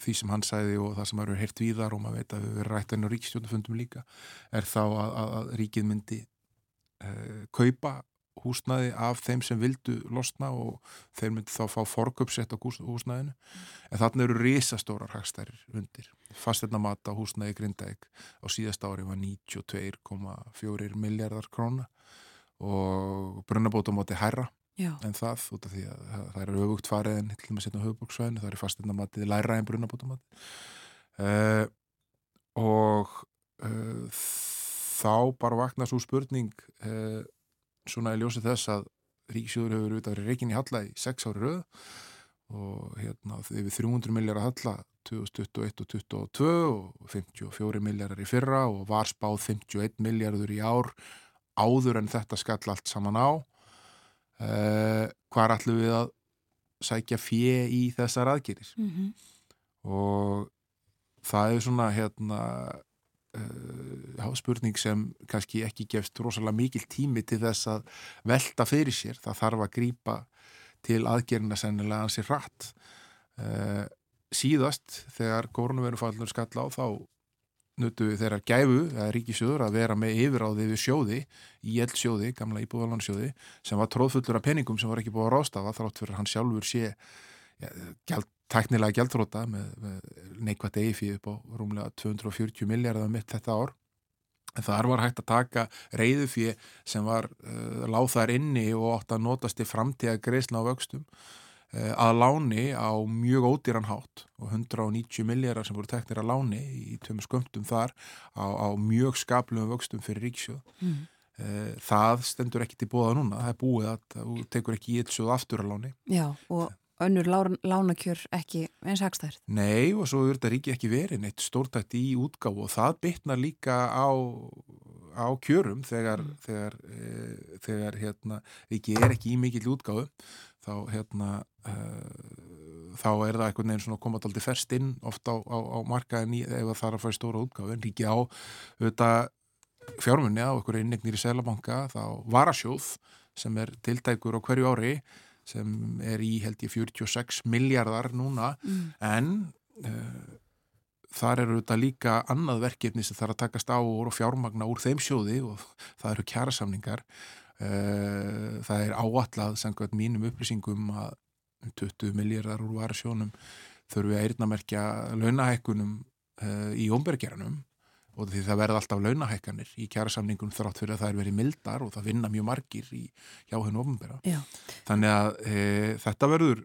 því sem hann sæði og það sem eru hert víðar og maður veit að við verðum rætt enn á ríkistjónafundum líka er þá að, að, að ríkið myndi kaupa húsnaði af þeim sem vildu losna og þeir myndi þá fá forköpsett á húsnaðinu en þarna eru risastórar hagstærir undir. Fastegna mata húsnaði Grindavík á síðast ári var 92,4 miljardar króna og brunnabótamóti herra Já. en það út af því að það, það er auðvugt farið en til og með setna höfubóksvæðinu það er fastegna matið læra en brunnabótamóti uh, og uh, þá bara vakna svo spurning uh, svona í ljósi þess að Ríkisjóður hefur verið reikin í Halla í 6 ári rauð og hérna yfir 300 miljardar Halla 2021 og 2022 og 54 miljardar í fyrra og var spáð 51 miljardur í ár áður en þetta skall allt saman á uh, hvar ætlum við að sækja fjö í þessar aðgerir mm -hmm. og það er svona hérna uh, spurning sem kannski ekki gefst rosalega mikil tími til þess að velta fyrir sér. Það þarf að grýpa til aðgerina sennilega ansið rætt. Uh, síðast þegar kórnverufallur skall á þá nutu þeirra gæfu, eða ríkisjóður, að vera með yfiráði við sjóði, í eldsjóði, gamla íbúðalansjóði, sem var tróðfullur af peningum sem var ekki búið að rástafa, þrátt fyrir hann sjálfur sé ja, tæknilega gældróta með, með neikvægt EIFI upp á rúmlega 240 miljardar mitt þetta ár. En þar var hægt að taka reyðufí sem var uh, láð þar inni og átt að notast í framtíða greiðsna á vöxtum uh, að láni á mjög ódýran hátt og 190 miljardar sem voru teknir að láni í tveim skömmtum þar á, á mjög skaplum vöxtum fyrir ríksjóð. Mm. Uh, það stendur ekki til bóða núna, það er búið að það tekur ekki í eitt sjóð aftur að láni. Já og önnur lánakjör ekki eins hagstært. Nei og svo er þetta ríki ekki verið neitt stórtækt í útgáf og það bytnar líka á, á kjörum þegar, mm. þegar, e, þegar hérna, ríki er ekki í mikill útgáfu þá, hérna, e, þá er það einhvern veginn svona að koma alltaf færst inn ofta á, á, á markaðin í, ef það þarf að fara í stóra útgáfu en ríki á auðvitað fjármunni á einhverju innegnir í Selabanka þá varasjóð sem er tiltækur á hverju ári sem er í held ég 46 miljardar núna. Mm. en uh, þar eru þetta líka annað verkefni sem þarf að takast á og fjármagna úr þeim sjóði og það eru kjærasamningar uh, það er áallad samkvæmt mínum upplýsingum að 20 miljardar úr varasjónum þurfum við að eirnamerkja launahækkunum uh, í ómbergeranum og því það verða alltaf launahækkanir í kjærasamningun þrátt fyrir að það er verið mildar og það vinna mjög margir í hjá hennu ofnbæra. Þannig að e, þetta verður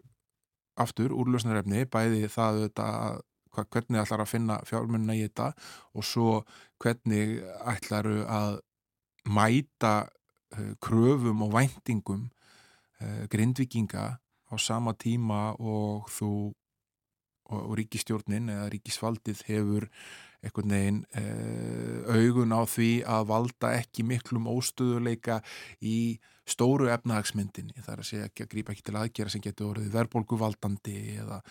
aftur úrlösnarefni, bæði það að hvernig ætlar að finna fjármunna í þetta og svo hvernig ætlar að mæta e, kröfum og væntingum e, grindvikinga á sama tíma og þú og, og ríkistjórnin eða ríkisfaldið hefur einhvern veginn uh, augun á því að valda ekki miklum óstöðuleika í stóru efnahagsmyndinni, það er að segja ekki að grípa ekki til aðgera sem getur orðið verðbólguvaldandi eða,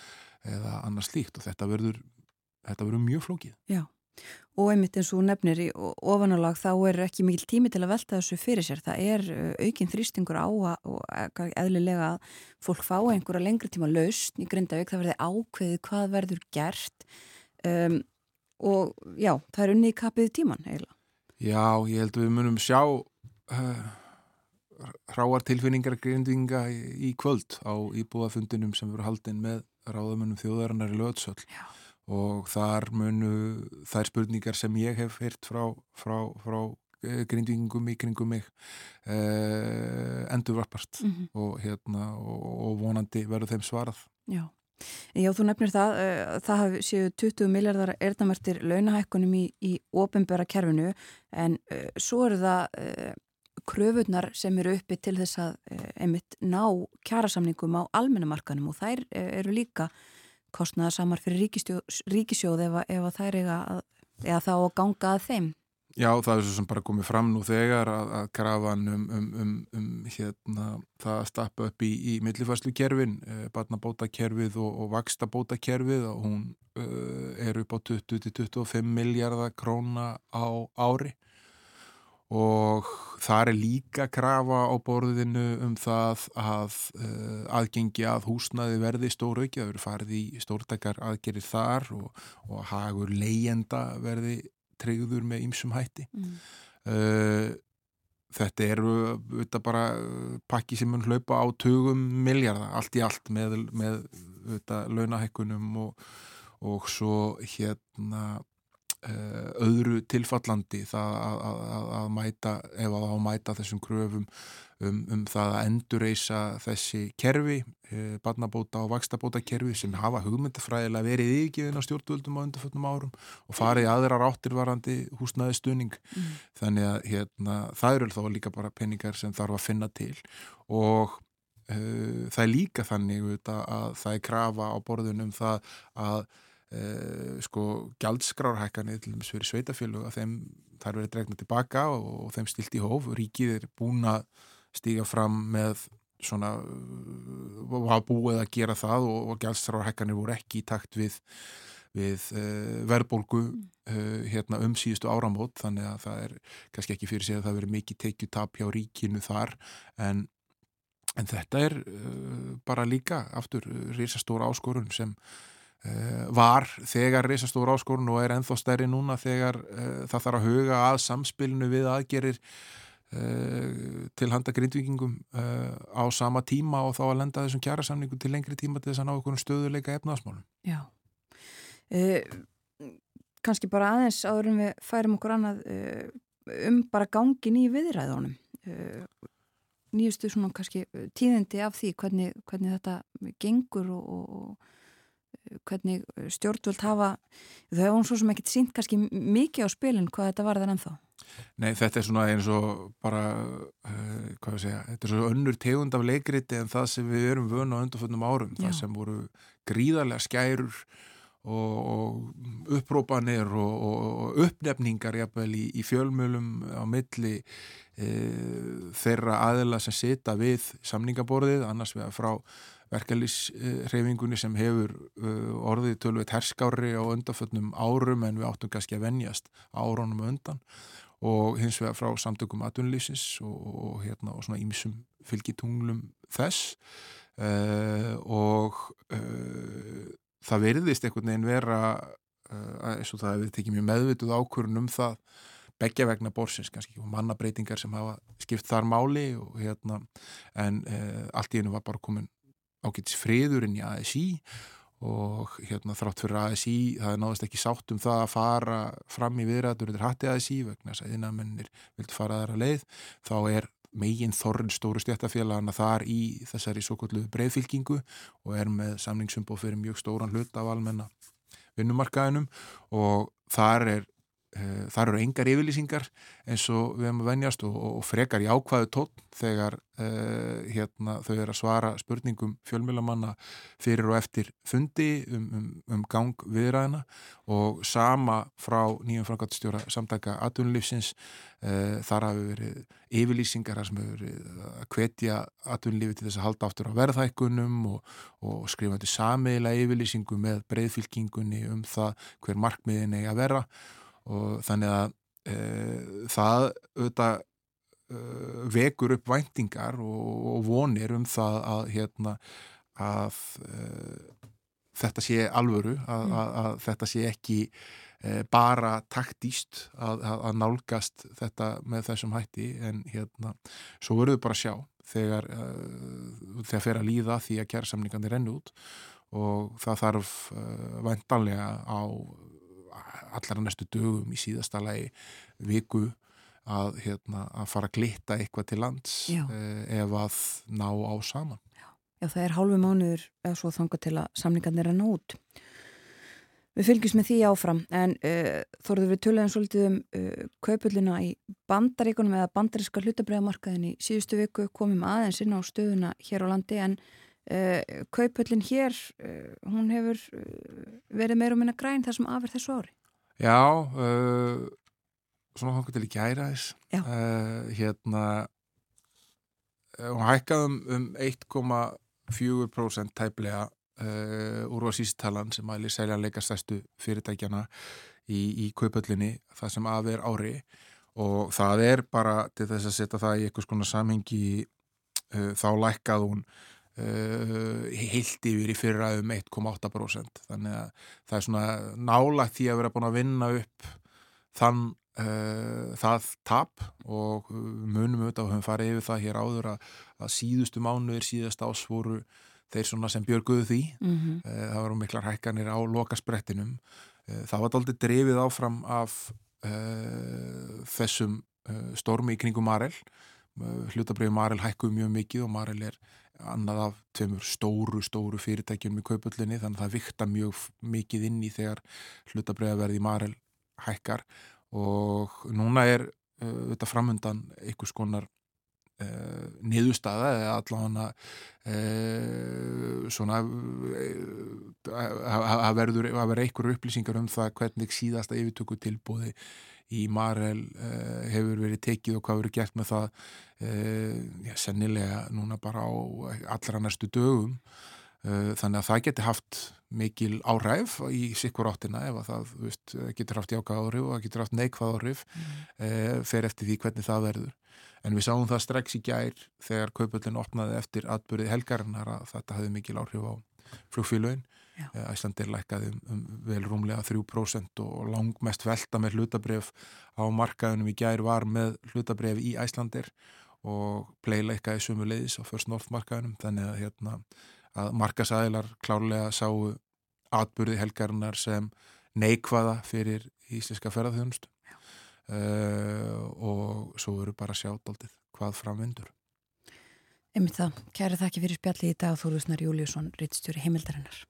eða annars líkt og þetta verður, þetta verður mjög flókið. Já, og einmitt eins og nefnir í ofanálag þá er ekki mikil tími til að velta þessu fyrir sér, það er aukinn þrýstingur á og eðlilega að fólk fá einhverja lengri tíma laust í Grindavík, það verði ákveðið hvað verður gert. Um, og já, það er unni í kapið tíman eiginlega. Já, ég held að við munum sjá uh, hráar tilfinningar grindinga í, í kvöld á íbúðafundinum sem verður haldinn með ráðamönnum þjóðarinnar í löðsöll og þar munu þær spurningar sem ég hef heyrt frá, frá, frá eh, grindingum í kringum mig uh, endurvarpart mm -hmm. og, hérna, og, og vonandi verður þeim svarað. Já. Já, þú nefnir það, uh, það séu 20 miljardar erðnamertir launahækkunum í, í ofinbæra kerfinu en uh, svo eru það uh, kröfunar sem eru uppi til þess að uh, einmitt ná kjærasamningum á almennamarkanum og þær eru líka kostnaðarsamar fyrir ríkisjóð, ef, ef þær eiga að, eða þá að ganga að þeim. Já, það er svo sem bara komið fram nú þegar að, að krafan um, um, um, um hérna, það að stappa upp í, í millifæslu kerfin, eh, barnabótakerfið og, og vakstabótakerfið og hún uh, er upp á 20-25 miljardar króna á ári. Og það er líka krafa á borðinu um það að uh, aðgengi að húsnaði verði stóru ekki, það verður farið í stórtakar aðgerir þar og, og hagur leyenda verði treyður með ýmsum hætti mm. uh, þetta eru þetta bara uh, pakki sem mun hlaupa á tugum miljardar, allt í allt með, með þetta launahekkunum og, og svo hérna uh, öðru tilfallandi það að, að, að mæta ef að á mæta þessum kröfum um, um það að endurreysa þessi kerfi, eh, barnabóta og vakstabóta kerfi sem hafa hugmyndafræðilega verið yfirgefin á stjórnvöldum á undarföldum árum og farið aðrar áttirvarandi húsnaði stuðning mm. þannig að hérna, það eru þá líka bara peningar sem þarf að finna til og uh, það er líka þannig að, að það er krafa á borðunum það að Uh, sko gjaldskrárhækkanir til þess að fyrir sveitafjölu að þeim þar verið dregna tilbaka og, og þeim stilt í hóf ríkið er búin að stíga fram með svona var búið að gera það og, og gælstráðarhekkanir voru ekki í takt við, við uh, verðbólgu uh, hérna, um síðustu áramót. Þannig að það er kannski ekki fyrir sig að það veri mikið tekjutap hjá ríkinu þar. En, en þetta er uh, bara líka aftur risastóra áskorun sem var þegar risastóra áskorun og er enþá stærri núna þegar það þarf að huga að samspilinu við aðgerir Uh, til handa grindvikingum uh, á sama tíma og þá að lenda þessum kjærasamningu til lengri tíma til þess að ná einhvern stöðuleika efnaðasmálum Já. Uh, Kanski bara aðeins áður en við færum okkur annað um bara gangin í viðræðunum. Nýjustu svona kannski tíðindi af því hvernig, hvernig þetta gengur og, og hvernig stjórnvöld hafa þau hefur hún svo sem ekkert sínt kannski mikið á spilin hvað þetta var þar ennþá Nei, þetta er svona eins og bara, uh, hvað ég segja, þetta er svona önnur tegund af leikriti en það sem við erum vöna á undarföldnum árum, Já. það sem voru gríðarlega skærur og, og upprópanir og, og uppnefningar jafnvel í, í fjölmjölum á milli e, þeirra aðila sem sita við samningaborðið, annars að frá verkefliðsreyfingunni sem hefur uh, orðið tölveit herskári á undarföldnum árum en við áttum kannski að venjast árunum undan og hins vegar frá samtökum aðunlýsins og, og, hérna, og svona ímsum fylgitunglum þess uh, og uh, það verðist einhvern veginn vera uh, eins og það hefur tekið mjög meðvituð ákvörun um það begja vegna borsins, kannski og mannabreitingar sem hafa skipt þar máli og hérna en allt í hennu var bara komin ágætis friðurinn í ASI og hérna þrátt fyrir ASI það er náðast ekki sátt um það að fara fram í viðræður eða hatti ASI vegna þess að innamennir vildi fara þar að leið þá er megin þorrin stóru stjættafélagana þar í þessari svo kallu breyðfylkingu og er með samningsumbóð fyrir mjög stóran hlut af almenna vinnumarkaðinum og þar er þar eru engar yfirlýsingar eins og við hefum að venjast og, og frekar í ákvaðu tótt þegar uh, hérna, þau eru að svara spurningum fjölmjölamanna fyrir og eftir fundi um, um, um gang viðræðina og sama frá nýjum framkvæmstjóra samtaka atvinnulífsins uh, þar hafi verið yfirlýsingar sem hefur verið að hvetja atvinnulífi til þess að halda áttur á verðhækkunum og, og skrifandi sameila yfirlýsingu með breyðfylkingunni um það hver markmiðin eigi að vera og þannig að e, það auðvitað e, vekur upp væntingar og, og vonir um það að, hérna, að e, þetta sé alvöru, að, mm. að, að þetta sé ekki e, bara taktíst að nálgast þetta með þessum hætti en hérna, svo verður bara að sjá þegar þegar fer að líða því að kjærsamningarnir rennu út og það þarf vantanlega á allara næstu dögum í síðasta lagi viku að, hérna, að fara að glitta eitthvað til lands eh, ef að ná á saman. Já, Já það er hálfu mánuður eða svo þanga til að samningarnir er nót. Við fylgjum með því áfram en uh, þóruðu við töluðum svolítið um uh, kaupullina í bandaríkunum eða bandaríska hlutabræðamarkaðin í síðustu viku komum aðeins inn á stöðuna hér á landi en uh, kaupullin hér, hún hefur verið meira um minna græn þar sem afur þessu ári. Já, svona hóngur til í gæra þess. Hérna, hún hækkaðum um 1,4% tæplega uh, úrvarsístalan sem aðli seljanleika stærstu fyrirtækjana í, í kaupöllinni það sem að er ári og það er bara til þess að setja það í einhvers konar samhengi uh, þá lækkað hún uh, heilt yfir í fyrra um 1,8% þannig að það er svona nálagt því að vera búin að vinna upp þann uh, það tap og munum auðvitað og höfum farið yfir það hér áður að, að síðustu mánuðir síðast ás voru þeir svona sem björguðu því. Mm -hmm. það voru miklar hækkanir á lokasprettinum. Eh, það var aldrei drefið áfram af uh, þessum uh, stormi í kringum Marel. Hlutabriði Marel hækkuð mjög mikið og Marel er annað af tveimur stóru, stóru fyrirtækjum í kaupullinni þannig að það vikta mjög mikið inn í þegar hlutabriða verði Marel hækkar. Og núna er uh, þetta framöndan einhvers konar Uh, niðurstaða eða allavega uh, svona verður að vera einhverju upplýsingar um það hvernig síðasta yfirtöku tilbúði í Marel uh, hefur verið tekið og hvað verið gert með það já, sennilega núna bara á allra næstu dögum þannig að það geti haft mikil áræf í sikkur áttina ef að það veist, getur haft jákað áhrif og það getur haft neikvað áhrif mm. fer eftir því hvernig það verður En við sáum það strax í gær þegar kaupöldin opnaði eftir atbyrðið helgarinnar að þetta hefði mikil áhrif á flugfélögin. Æslandir lækkaði um, um vel rúmlega 3% og langmest velta með hlutabref á markaðunum í gær var með hlutabref í Æslandir og pleileikaði sumu leiðis á First North markaðunum þannig að, hérna, að markasæðilar klárlega sáu atbyrðið helgarinnar sem neikvaða fyrir íslenska ferðarþjónustu uh, og svo eru bara sjátaldið hvað framvindur. Emið það, kæra þakki fyrir spjalli í dag Þóruðsnar Júliusson, rittstjóri heimildarinnar.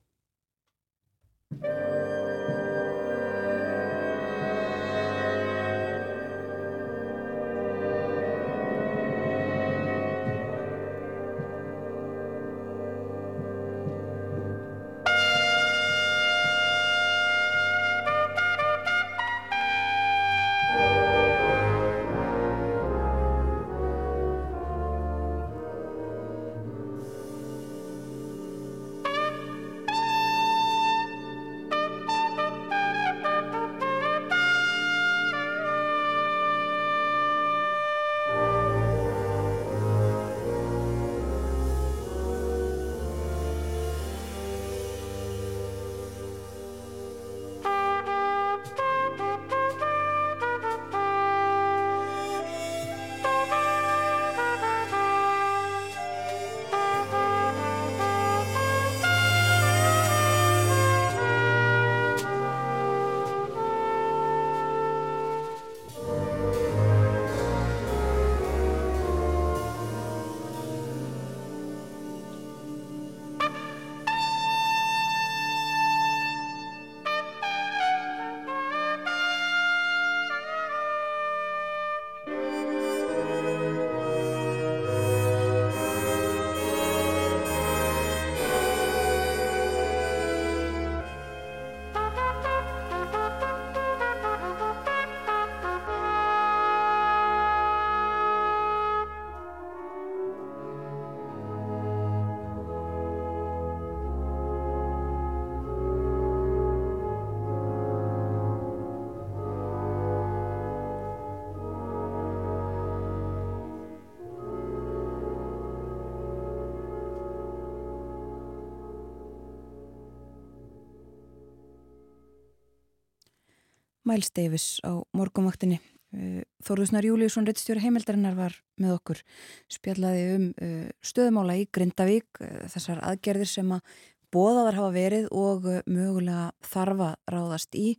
Miles Davis á morgumvaktinni. Uh, Þorðusnar Júliusson, reittstjóri heimildarinnar var með okkur spjallaði um uh, stöðumála í Grindavík, uh, þessar aðgerðir sem að bóðaðar hafa verið og mögulega þarfa ráðast í.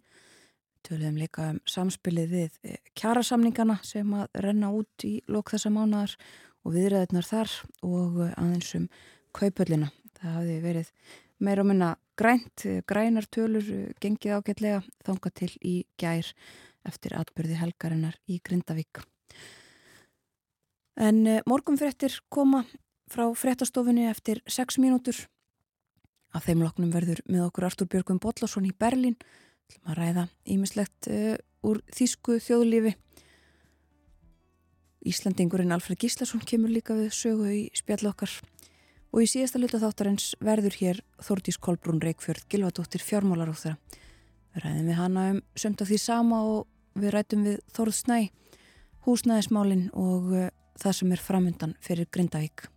Töluðum líka um samspilið við kjærasamningana sem að renna út í lók þessa mánadar og viðræðunar þar og aðeins um kaupöllina. Það hafi verið meira og minna grænt, grænar tölur gengið ágætlega þanga til í gær eftir atbyrði helgarinnar í Grindavík. En morgumfrettir koma frá frettastofunni eftir 6 mínútur. Að þeim loknum verður með okkur Artur Björgum Bollarsson í Berlín til að ræða ímislegt úr þýsku þjóðlífi. Íslandingurinn Alfred Gíslason kemur líka við sögu í spjall okkar og í síðasta luta þáttarins verður hér Þordís Kolbrún Reykjörð Gilvardóttir fjármálar á þeirra. Við ræðum við hana um sömt af því sama og við rætum við Þorð Snæ, húsnæðismálinn og uh, það sem er framöndan fyrir Grindavík.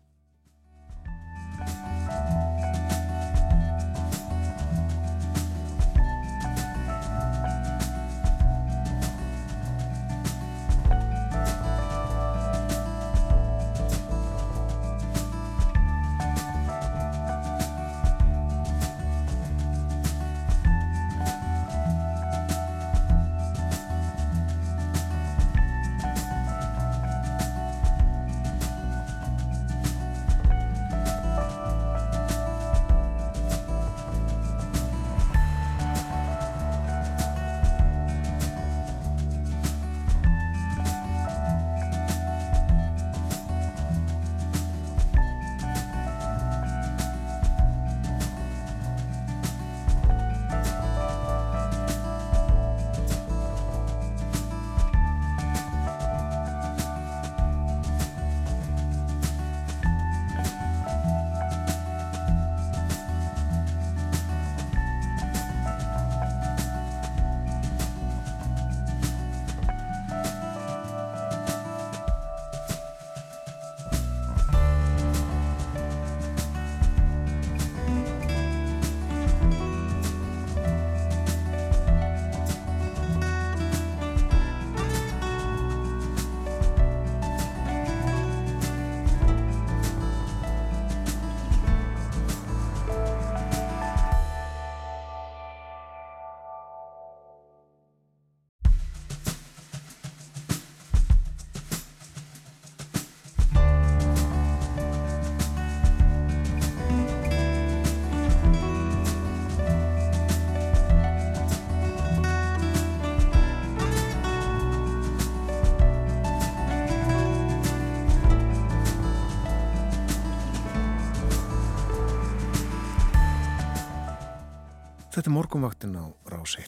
Morgunvaktin á rás 1.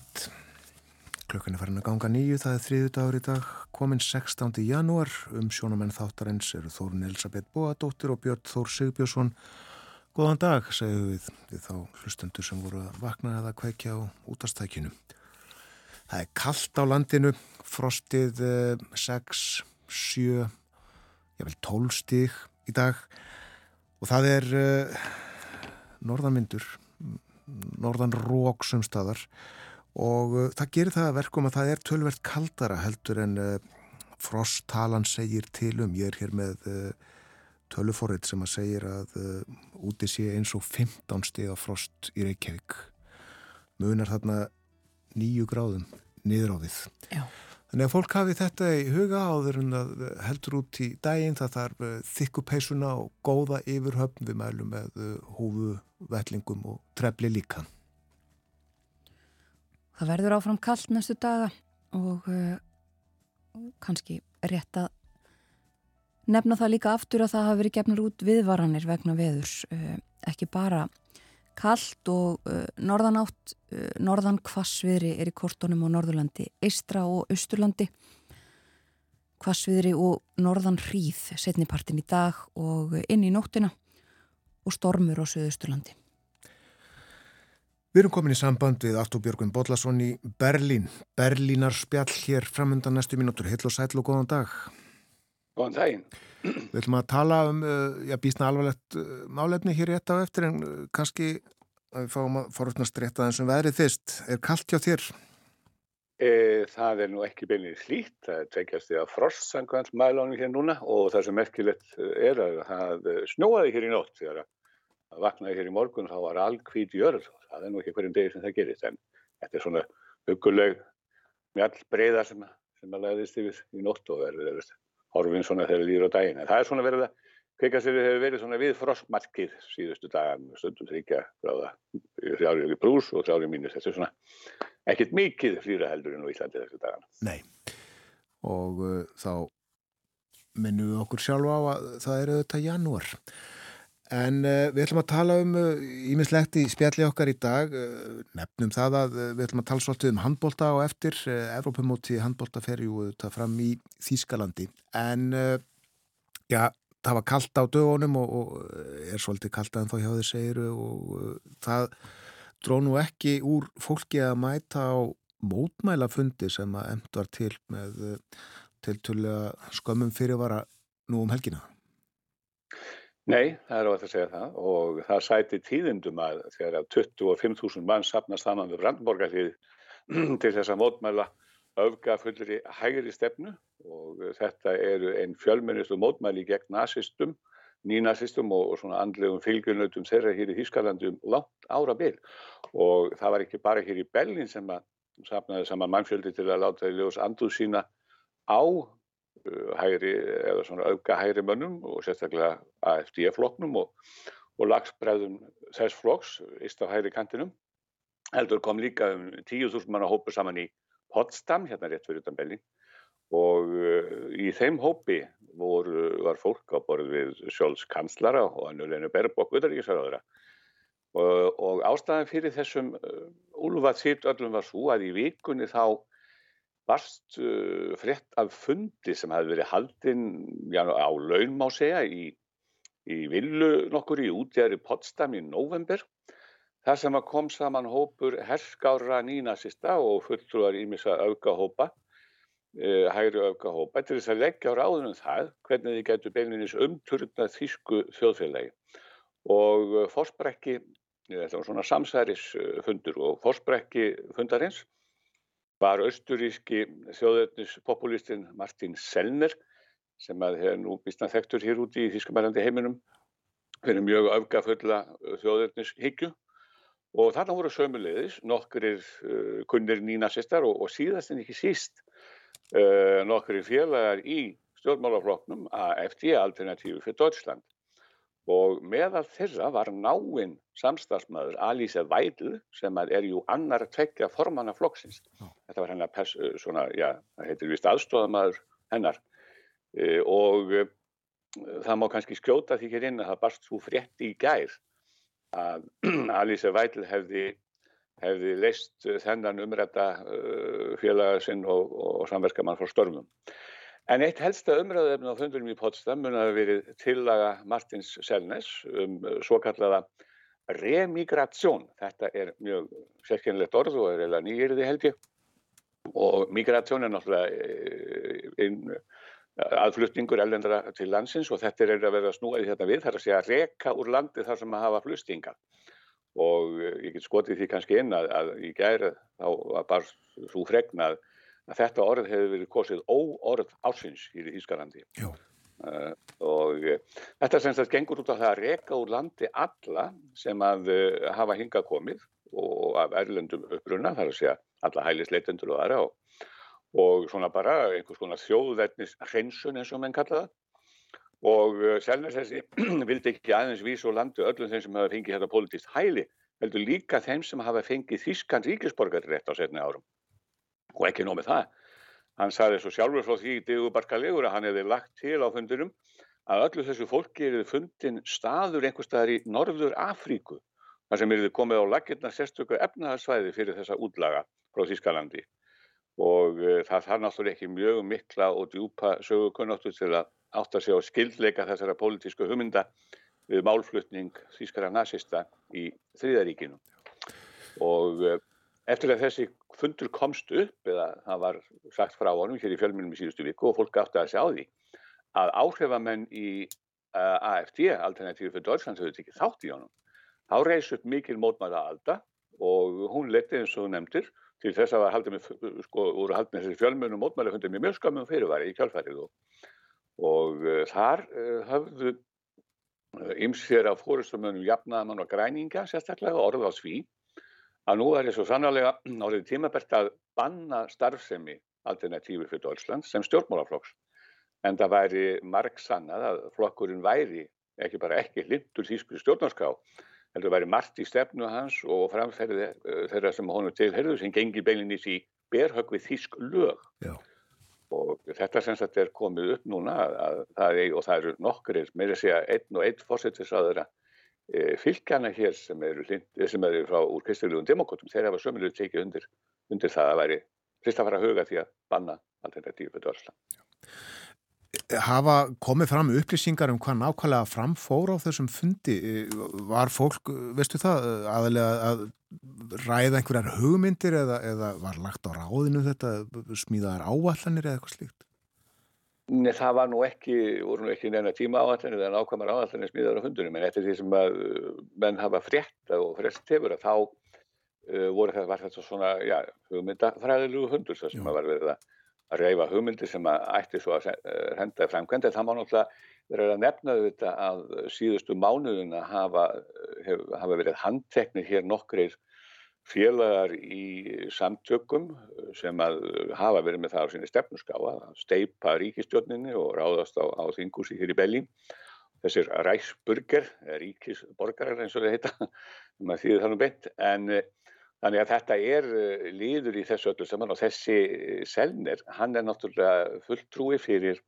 Klukkan er farin að ganga nýju, það er þriðu dagur í dag, komin 16. janúar, um sjónamenn þáttarins eru Þórun Elisabeth Bóadóttir og Björn Þór Sigbjörnsson. Góðan dag, segju við, við þá hlustendur sem voru að vakna eða kveikja á útastækjunu. Það er kallt á landinu, frostið 6, 7, ég vil 12 stík í dag og það er uh, norðanmyndur norðan rók sumstaðar og uh, það gerir það að verkum að það er tölvert kaldara heldur en uh, frosttalan segir til um. Ég er hér með uh, tölufórið sem að segir að uh, úti sé eins og 15 stiga frost í Reykjavík. Munar þarna nýju gráðum niður á við. Já. Þannig að fólk hafi þetta í huga áður en að heldur út í daginn það þarf uh, þykkupeisuna og góða yfirhöfn við mælum með uh, húfu, vellingum og trefli líka. Það verður áfram kallt næstu daga og uh, kannski rétt að nefna það líka aftur að það hafi verið gefnur út viðvaranir vegna veðurs. Uh, ekki bara kallt og uh, norðanátt, uh, norðan kvassviðri er í kortunum á Norðurlandi, Eistra og Östurlandi. Kvassviðri og norðan hríð setnipartin í dag og inn í nóttina og stormur á Suðausturlandi. Við erum komin í samband við Artur Björgvin Bodlason í Berlín. Berlínar spjall hér framöndan næstu mínútur. Hill og sæl og góðan dag. Góðan daginn. Við ætlum að tala um, uh, já, bísna alvarlegt uh, málefni hér rétt á eftir en uh, kannski að við fáum að forutnast rétt að þessum veðrið fyrst. Er kallt hjá þér? E, það er nú ekki beinir slít, það tvekjast því að frost sangvænt mælónu hér núna og það sem merkilegt er að það snjóaði hér í nótt þegar að vaknaði hér í morgun þá var alkvít jörð það er nú ekki hverjum degi sem það gerist en þetta er svona huguleg mjall breyða sem, sem að leiðist yfir í nótt og verður horfinn svona þegar líður á daginn en það er svona verið að kveikastöðu hefur verið svona við frostmarkið síðustu dagan stundum þryggja gráða þrjárið í brús og þrjárið mínus. Þetta er svona ekkert mikið flýra heldur en á Íslandi þessu dagana. Nei, og uh, þá minnum við okkur sjálfa á að það er auðvitað janúar. En uh, við ætlum að tala um ímislegt uh, í spjalli okkar í dag, uh, nefnum það að við ætlum að tala svolítið um handbólta og eftir, Evrópumóti handbólta fer jú þetta fram í Þýskalandi. En já, það var kallt á dögunum og, og er svolítið kallt að þá hjá þér segiru og það dró nú ekki úr fólki að mæta á mótmælafundi sem að end var til með tiltölulega skömmum fyrirvara nú um helgina. Nei, það er á að segja það. Og það sæti tíðindum að þegar að 25.000 mann sapnast saman við Brandborgarlið til þess að mótmæla öfga fullri hægri stefnu. Og þetta eru einn fjölmennistu mótmæli gegn nazistum, nínazistum og, og svona andlegum fylgjunautum þeirra hér í Þýskalandum langt ára byl og það var ekki bara hér í Bellin sem að sapnaði saman mannfjöldi til að láta í ljós anduð sína á hægri eða svona auka hægri mönnum og sérstaklega AFD-floknum og, og lagsbreðum þess flokks íst á hægri kantinum. Heldur kom líka um 10.000 mann að hópa saman í Potsdam, hérna rétt fyrir utan Berlín. Og uh, í þeim hópi voru, var fólk á borð við Sjóls kanslara og annulegnu Berbok uðaríkisverðara og, og ástæðan fyrir þessum uh, úlvað þitt öllum var svo að í vikunni þá varst uh, frétt af fundi sem hefði verið haldinn á laun má segja í, í villu nokkur í útjæri Potsdam í november þar sem að kom saman hópur herskára nínasista og fulltrúar ímissa aukahópa, uh, hægri aukahópa, til þess að leggja á ráðunum það hvernig þið getur beilinins umturna þýsku þjóðfélagi. Og uh, fórsbrekki, þetta var svona samsærisfundur og fórsbrekki fundarins var austuríski þjóðöfnispopulistinn Martin Sellner sem að hefur nú býstna þektur hér úti í Þýskamælandi heiminum fyrir mjög öfgafulla þjóðöfnishyggju og þarna voru sömulegis nokkurir uh, kunnir nínasistar og, og síðast en ekki síst uh, nokkurir félagar í stjórnmálafloknum AFD, Alternatífi fyrir Deutschland og meðal þeirra var náinn samstagsmaður Alíse Vædl sem er jú annar tvekja formanna flokksins. Þetta var hennar, pers, svona, já, það heitir vist aðstofamaður hennar e, og e, það má kannski skjóta því hér inn að það barst svo frétt í gær að Alíse Vædl hefði, hefði leist þennan umrætta uh, félagasinn og, og samverkamann frá störmum. En eitt helsta umræðuefni á fundunum í Potsdam mun að verið tillaga Martins Selnes um svo kallaða remigrasjón. Þetta er mjög sérkennilegt orð og er eða nýjirði held ég. Og migrasjón er náttúrulega einn aðflutningur ellendra til landsins og þetta er að vera snúið þetta við. Það er að segja reka úr landi þar sem að hafa fluttinga. Og ég get skotið því kannski inn að, að í gæri þá var bara svo fregnað að þetta orð hefur verið kosið óorð ásins í Ískalandi uh, og uh, þetta sem þetta gengur út á það að reka úr landi alla sem að uh, hafa hinga komið og af erlendum uppruna þar að segja alla hælisleitendur og aðra og, og svona bara einhvers konar þjóðverðnis hreinsun eins og menn kalla það. Og Selnes þessi vildi ekki aðeins vísa úr landi öllum þeim sem hafa fengið þetta politist hæli heldur líka þeim sem hafa fengið Þískan ríkisborgar rétt á setni árum og ekki nóg með það. Hann saði svo sjálfur frá því Digubarkalegur að hann hefði lagt til á fundinum að öllu þessu fólki er fundin staður einhver staðar í Norður Afríku þar sem er komið á lakirna sérstöku efnahagsvæði fyrir þessa útlaga frá Þískalandi og uh, það þarf náttúrulega ekki mjög mikla og djúpa sögukunnáttu til að átta sig á skildleika þessara pólitísku hugmynda við málflutning Þískara nazista í Þriðaríkinu og uh, eftir að þessi fundur komst upp eða það var sagt frá honum hér í fjölmjölum í síðustu viku og fólk átti að sjá því að áhrifamenn í uh, AFD, Alternatífi fyrir Deutschland, höfðu tekið þátt í honum. Þá reys upp mikil mótmæla alda og hún leti eins og nefndir til þess að með, sko, voru haldið með þessi fjölmjölum mótmæla fundið með mjög skamum fyrirværi í kjálfærið og, og uh, þar uh, höfðu ymsir af fórustumönum jafnaðamann og græninga sérstaklega orð á sví að nú er þessu sannlega árið tímabert að banna starfsemi alternatífi fyrir Deutschland sem stjórnmálaflokks. En það væri marg sannað að flokkurinn væri ekki bara ekki hlindur þýsku stjórnarská heldur væri margt í stefnu hans og framferði uh, þeirra sem honum tilherðu sem gengi beilinís í berhögg við þísk lög. Já. Og þetta sem sagt er komið upp núna að, að það er, og það eru nokkurir, meira að segja einn og einn fórsettisraður e, fylgjana hér sem eru, sem eru frá úr kristilugum demokótum, þeir hafa sömulega tekið undir, undir það að væri fyrst að fara að huga því að banna alternatífi fyrir dörsla hafa komið fram upplýsingar um hvað nákvæmlega framfór á þessum fundi var fólk, veistu það aðalega að ræða einhverjar hugmyndir eða, eða var lagt á ráðinu þetta smíðaðar áallanir eða eitthvað slíkt? Nei, það var nú ekki, voru nú ekki neina tíma áallanir eða nákvæmar áallanir smíðaðar á hundunum en eftir því sem að menn hafa frétta og frest hefur að þá uh, voru þetta, var þetta svona, já, hugmyndafræðilegu hundur sem Já. að var verið að að reyfa hugmyndir sem að ætti svo að eh, henda framkvæmda. Það má náttúrulega verið að nefna þetta að síðustu mánuðuna hafa, hef, hafa verið handteknir hér nokkrir félagar í samtökum sem að hafa verið með það á sinni stefnuskáa, steipa ríkistjórninni og ráðast á, á þingúsi hér í Bellín. Þessir ræsburger, ríkisborgarar eins og það heita, maður þýðir það nú beint, en Þannig að þetta er eh, líður í þessu öllu saman og þessi eh, selnir, hann er náttúrulega fulltrúi fyrir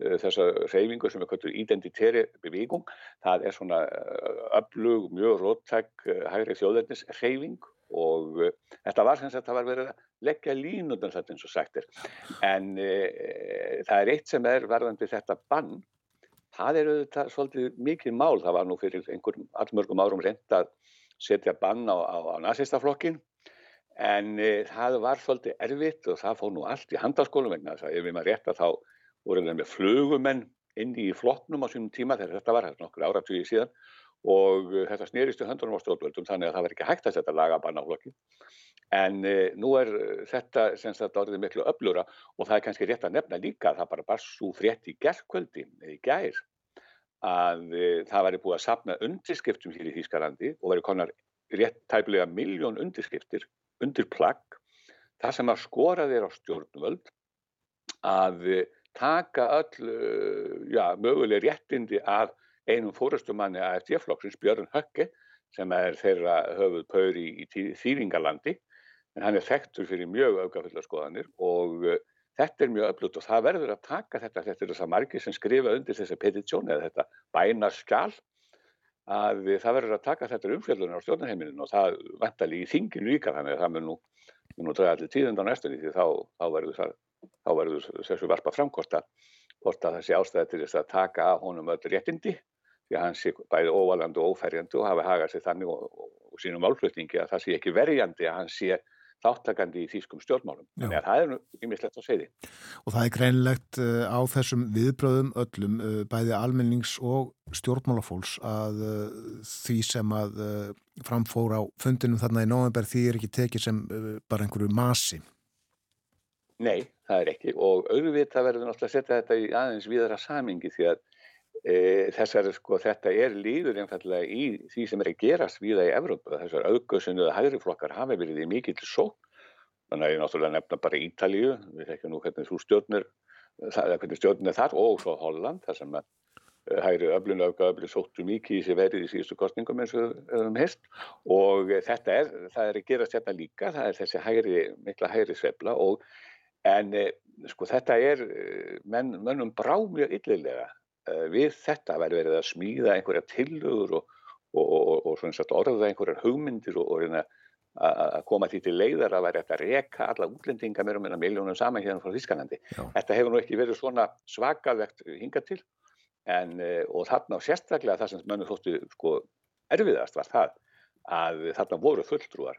þessa reyfingu sem er kvöldur identitéri bevígung. Það er svona öflug, mjög róttæk hægri þjóðverðnis reyfing og uh, þetta var sem sagt að það var verið að leggja línundan þetta eins og sagtir. En uh, það er eitt sem er varðandi þetta bann. Það er auðvitað svolítið mikið mál. Það var nú fyrir einhverjum allmörgum árum reyndað setja bann á, á, á nazistaflokkin en e, það var svolítið erfitt og það fóð nú allt í handaskólum vegna þess að ef við maður rétt að þá voru þeim með flugumenn inn í flokknum á sínum tíma þegar þetta var, þetta nokkur áratvíði síðan og e, þetta snýristu höndunum á stjórnvöldum þannig að það var ekki hægt að setja laga bann á flokkin en e, nú er þetta sem þetta orðið miklu öflura og það er kannski rétt að nefna líka það bara bara svo frétt í gerðkvöldi í gær að e, það væri búið að sapna undirskriftum hér í Þýskalandi og væri konar rétt tæpilega miljón undirskriftir undir plagg. Það sem að skora þeir á stjórnvöld að taka öll já, möguleg réttindi af einum fórastumanni að FD-flokksins Björn Högge sem er þeirra höfuð pauri í, Þýringalandi en hann er þekktur fyrir mjög aukafulla skoðanir og Þetta er mjög öflut og það verður að taka þetta, þetta er þess að margir sem skrifa undir þessa petitjón eða þetta bænarskjál að það verður að taka þetta umfjöldunar á stjórnarheimilinu og það vantali í þinginu líka þannig að það mun nú, nú draga allir tíðund á næstunni því þá, þá verður, þessu varpa framkorta hvort að þessi ástæði til þess að taka honum öll réttindi því að hann sé bæði óvalandi og óferjandi og hafi hagað sér þannig og, og, og sínum álflutningi að það sé ekki verjandi að hann sé þáttakandi í þýskum stjórnmálum. Þannig að það er yfirleitt að segja því. Og það er greinlegt uh, á þessum viðbröðum öllum, uh, bæði almennings og stjórnmálafólks að uh, því sem að framfóra á fundinum þarna í november því er ekki tekið sem bara einhverju masi. Nei, það er ekki og auðvitað verður náttúrulega að setja þetta í aðeins viðra samingi því að þessar, sko, þetta er líður einfallega í því sem er að gerast viða í Evrópa. Þessar auðgöðsunuða hægriflokkar hafa verið í mikill sók. Þannig að ég náttúrulega nefna bara Ítalíu, við þekkjum nú hvernig stjórnir, hvernig stjórnir þar og svo Holland, þar sem að e, hægri öflun auðgöðabli sóttu mikið í sér verið í síðustu kostningum eins og um hest og þetta er, það er að gerast hérna líka, það er þessi hægri, mikla hægri svepla og en sko þetta er, menn, mennum brá mjög yllilega Eh, við þetta væri verið að smíða einhverja tillögur og, og, og, og orða einhverjar hugmyndir og reyna að koma því til leiðar að væri að reka alla útlendinga meira meina miljónum saman hérna frá Þískanandi. Þetta hefur nú ekki verið svona svakalvegt hinga til en, eh, og þarna á sérstaklega það sem mönnum þóttu sko erfiðast var það að þarna voru fulltrúar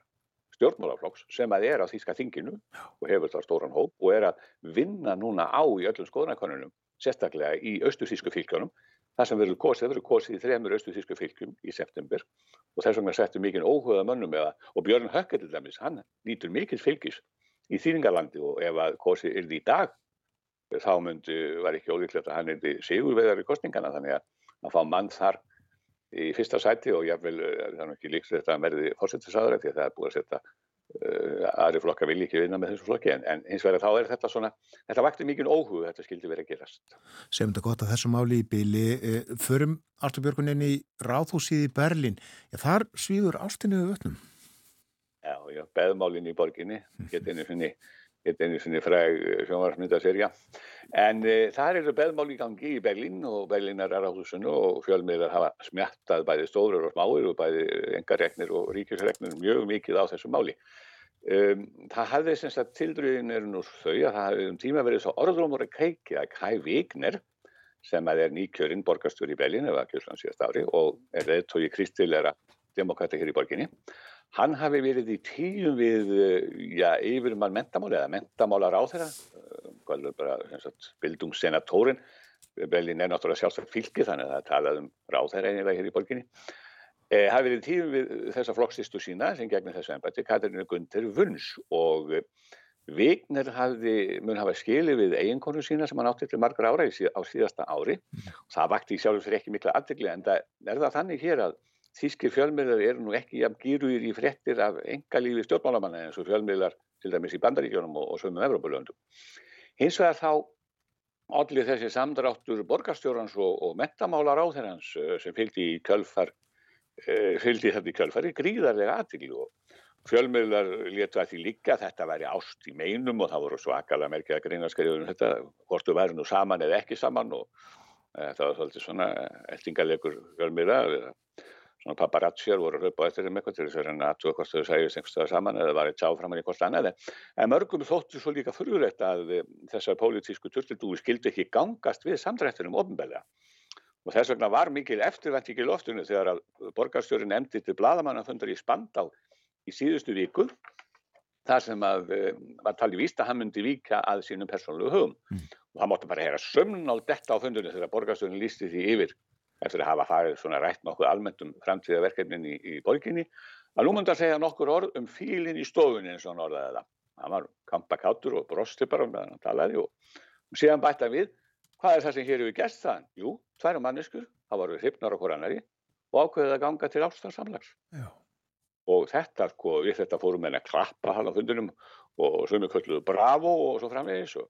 stjórnmálaflokks sem að er á Þíska þinginu og hefur það stóran hóp og er að vinna núna á í öllum skoðanakonunum sérstaklega í austurþísku fylgjónum. Það sem verður kosið, það verður kosið í þremur austurþísku fylgjum í september og þess vegna settum mikið óhuga mönnum eða og Björn Hökke til dæmis, hann lítur mikið fylgis í Þýringalandi og ef að kosið er því í dag þá myndi, var ekki ólíklegt að hann er því sigurveðar í kostningana þannig að að fá mann þar í fyrsta sæti og ég vil, er ekki líkt þetta að verði fórsettisáður því að það er búið að setja aðri flokka vilja ekki vinna með þessu flokki en, en hins vegar þá er þetta svona, þetta vakti mikið óhug þetta skildi verið að gerast. Sem þetta gott að þessu máli í byli, e, förum Artur Björgunin í Ráðhúsið í Berlin, já þar svíður ástinni við vötnum. Já, já, beðmálinn í borginni, getið einu sinni þetta er einu svona fræg sjónvarsmyndaserja en e, það eru beðmál í gangi í Berlín og Berlínar er á húsinu og fjölmiðlar hafa smjattað bæði stóður og smáir og bæði engaregnir og ríkisregnir mjög mikið á þessu máli. Um, það hafði sem sagt tildröðin er nú þau að það hafði um tíma verið svo orðrumur að kækja að Kai Wigner sem að er nýkjörinn borgastur í Berlín eða kjölslan síðast ári og er leðtói kristilera demokrata hér í borginni Hann hafi verið í tíum við já, yfirmann mentamáli eða mentamálar á þeirra, bara bildungssenatórin, Berlín er náttúrulega sjálfsagt fylgi þannig að það talaði um ráðherra einilega hér í borginni, eh, hafi verið í tíum við þessa flokksistu sína sem gegnir þessu ennbætti, Katarina Gunther Vunns og Vigner hafði, mun hafa skilið við eiginkonu sína sem hann átti til margur ára á síðasta ári. Og það vakti í fyrir ekki mikla aðdegli en það er það þannig hér að Þískir fjölmiðlar eru nú ekki jafn gýruðir í frettir af engalífi stjórnmálamanna eins og fjölmiðlar til dæmis í bandaríkjónum og, og sömum Evrópulöndum. Hins vegar þá allir þessi samdráttur borgarstjórans og, og metamálar á þeirrans sem fylgdi í kjölfar, uh, fylgdi þetta í kjölfari gríðarlega aðtílu og fjölmiðlar letu að því líka þetta væri ást í meinum og það voru svakalega merkja að greina skrifum þetta hvort þú væri nú saman eða ekki saman og uh, það var svolítið svona eldingalegur fjölmiðlar svona paparazzjar voru að hlaupa eftir þeim eitthvað til þess að reyna aðtúa hvort þau sæjast einhverstaða saman eða var eitt sáframan í hvort annað. En mörgum þóttu svo líka fyrirlegt að þessar pólitísku turtildúi skildi ekki gangast við samdrættunum ofnbælega og þess vegna var mikil eftirvænt ekki loftunni þegar að borgarstjórin emdi til bladamannafundar í Spandá í síðustu viku þar sem að var talið víst að hann myndi vika að sínum persónulegu hugum mm. og það mótti bara hera sömn á detta á fundunni þegar borgarstjórin lísti því yfir eftir að hafa farið svona rætt nokkuð almennt um framtíðaverkefnin í, í borginni, að nú myndi að segja nokkur orð um fílinn í stofunni eins og hann orðaði það. Það var kampakáttur og brosti bara meðan hann talaði og, og síðan bætta við, hvað er það sem hér hefur gæst það? Jú, tværum manneskur, það voru hrifnar okkur annari og ákveðið að ganga til ástarsamlags. Já. Og þetta, sko, við þetta fórum með að klappa hann á fundunum og svo mjög kölluðu bravo og svo framvegis og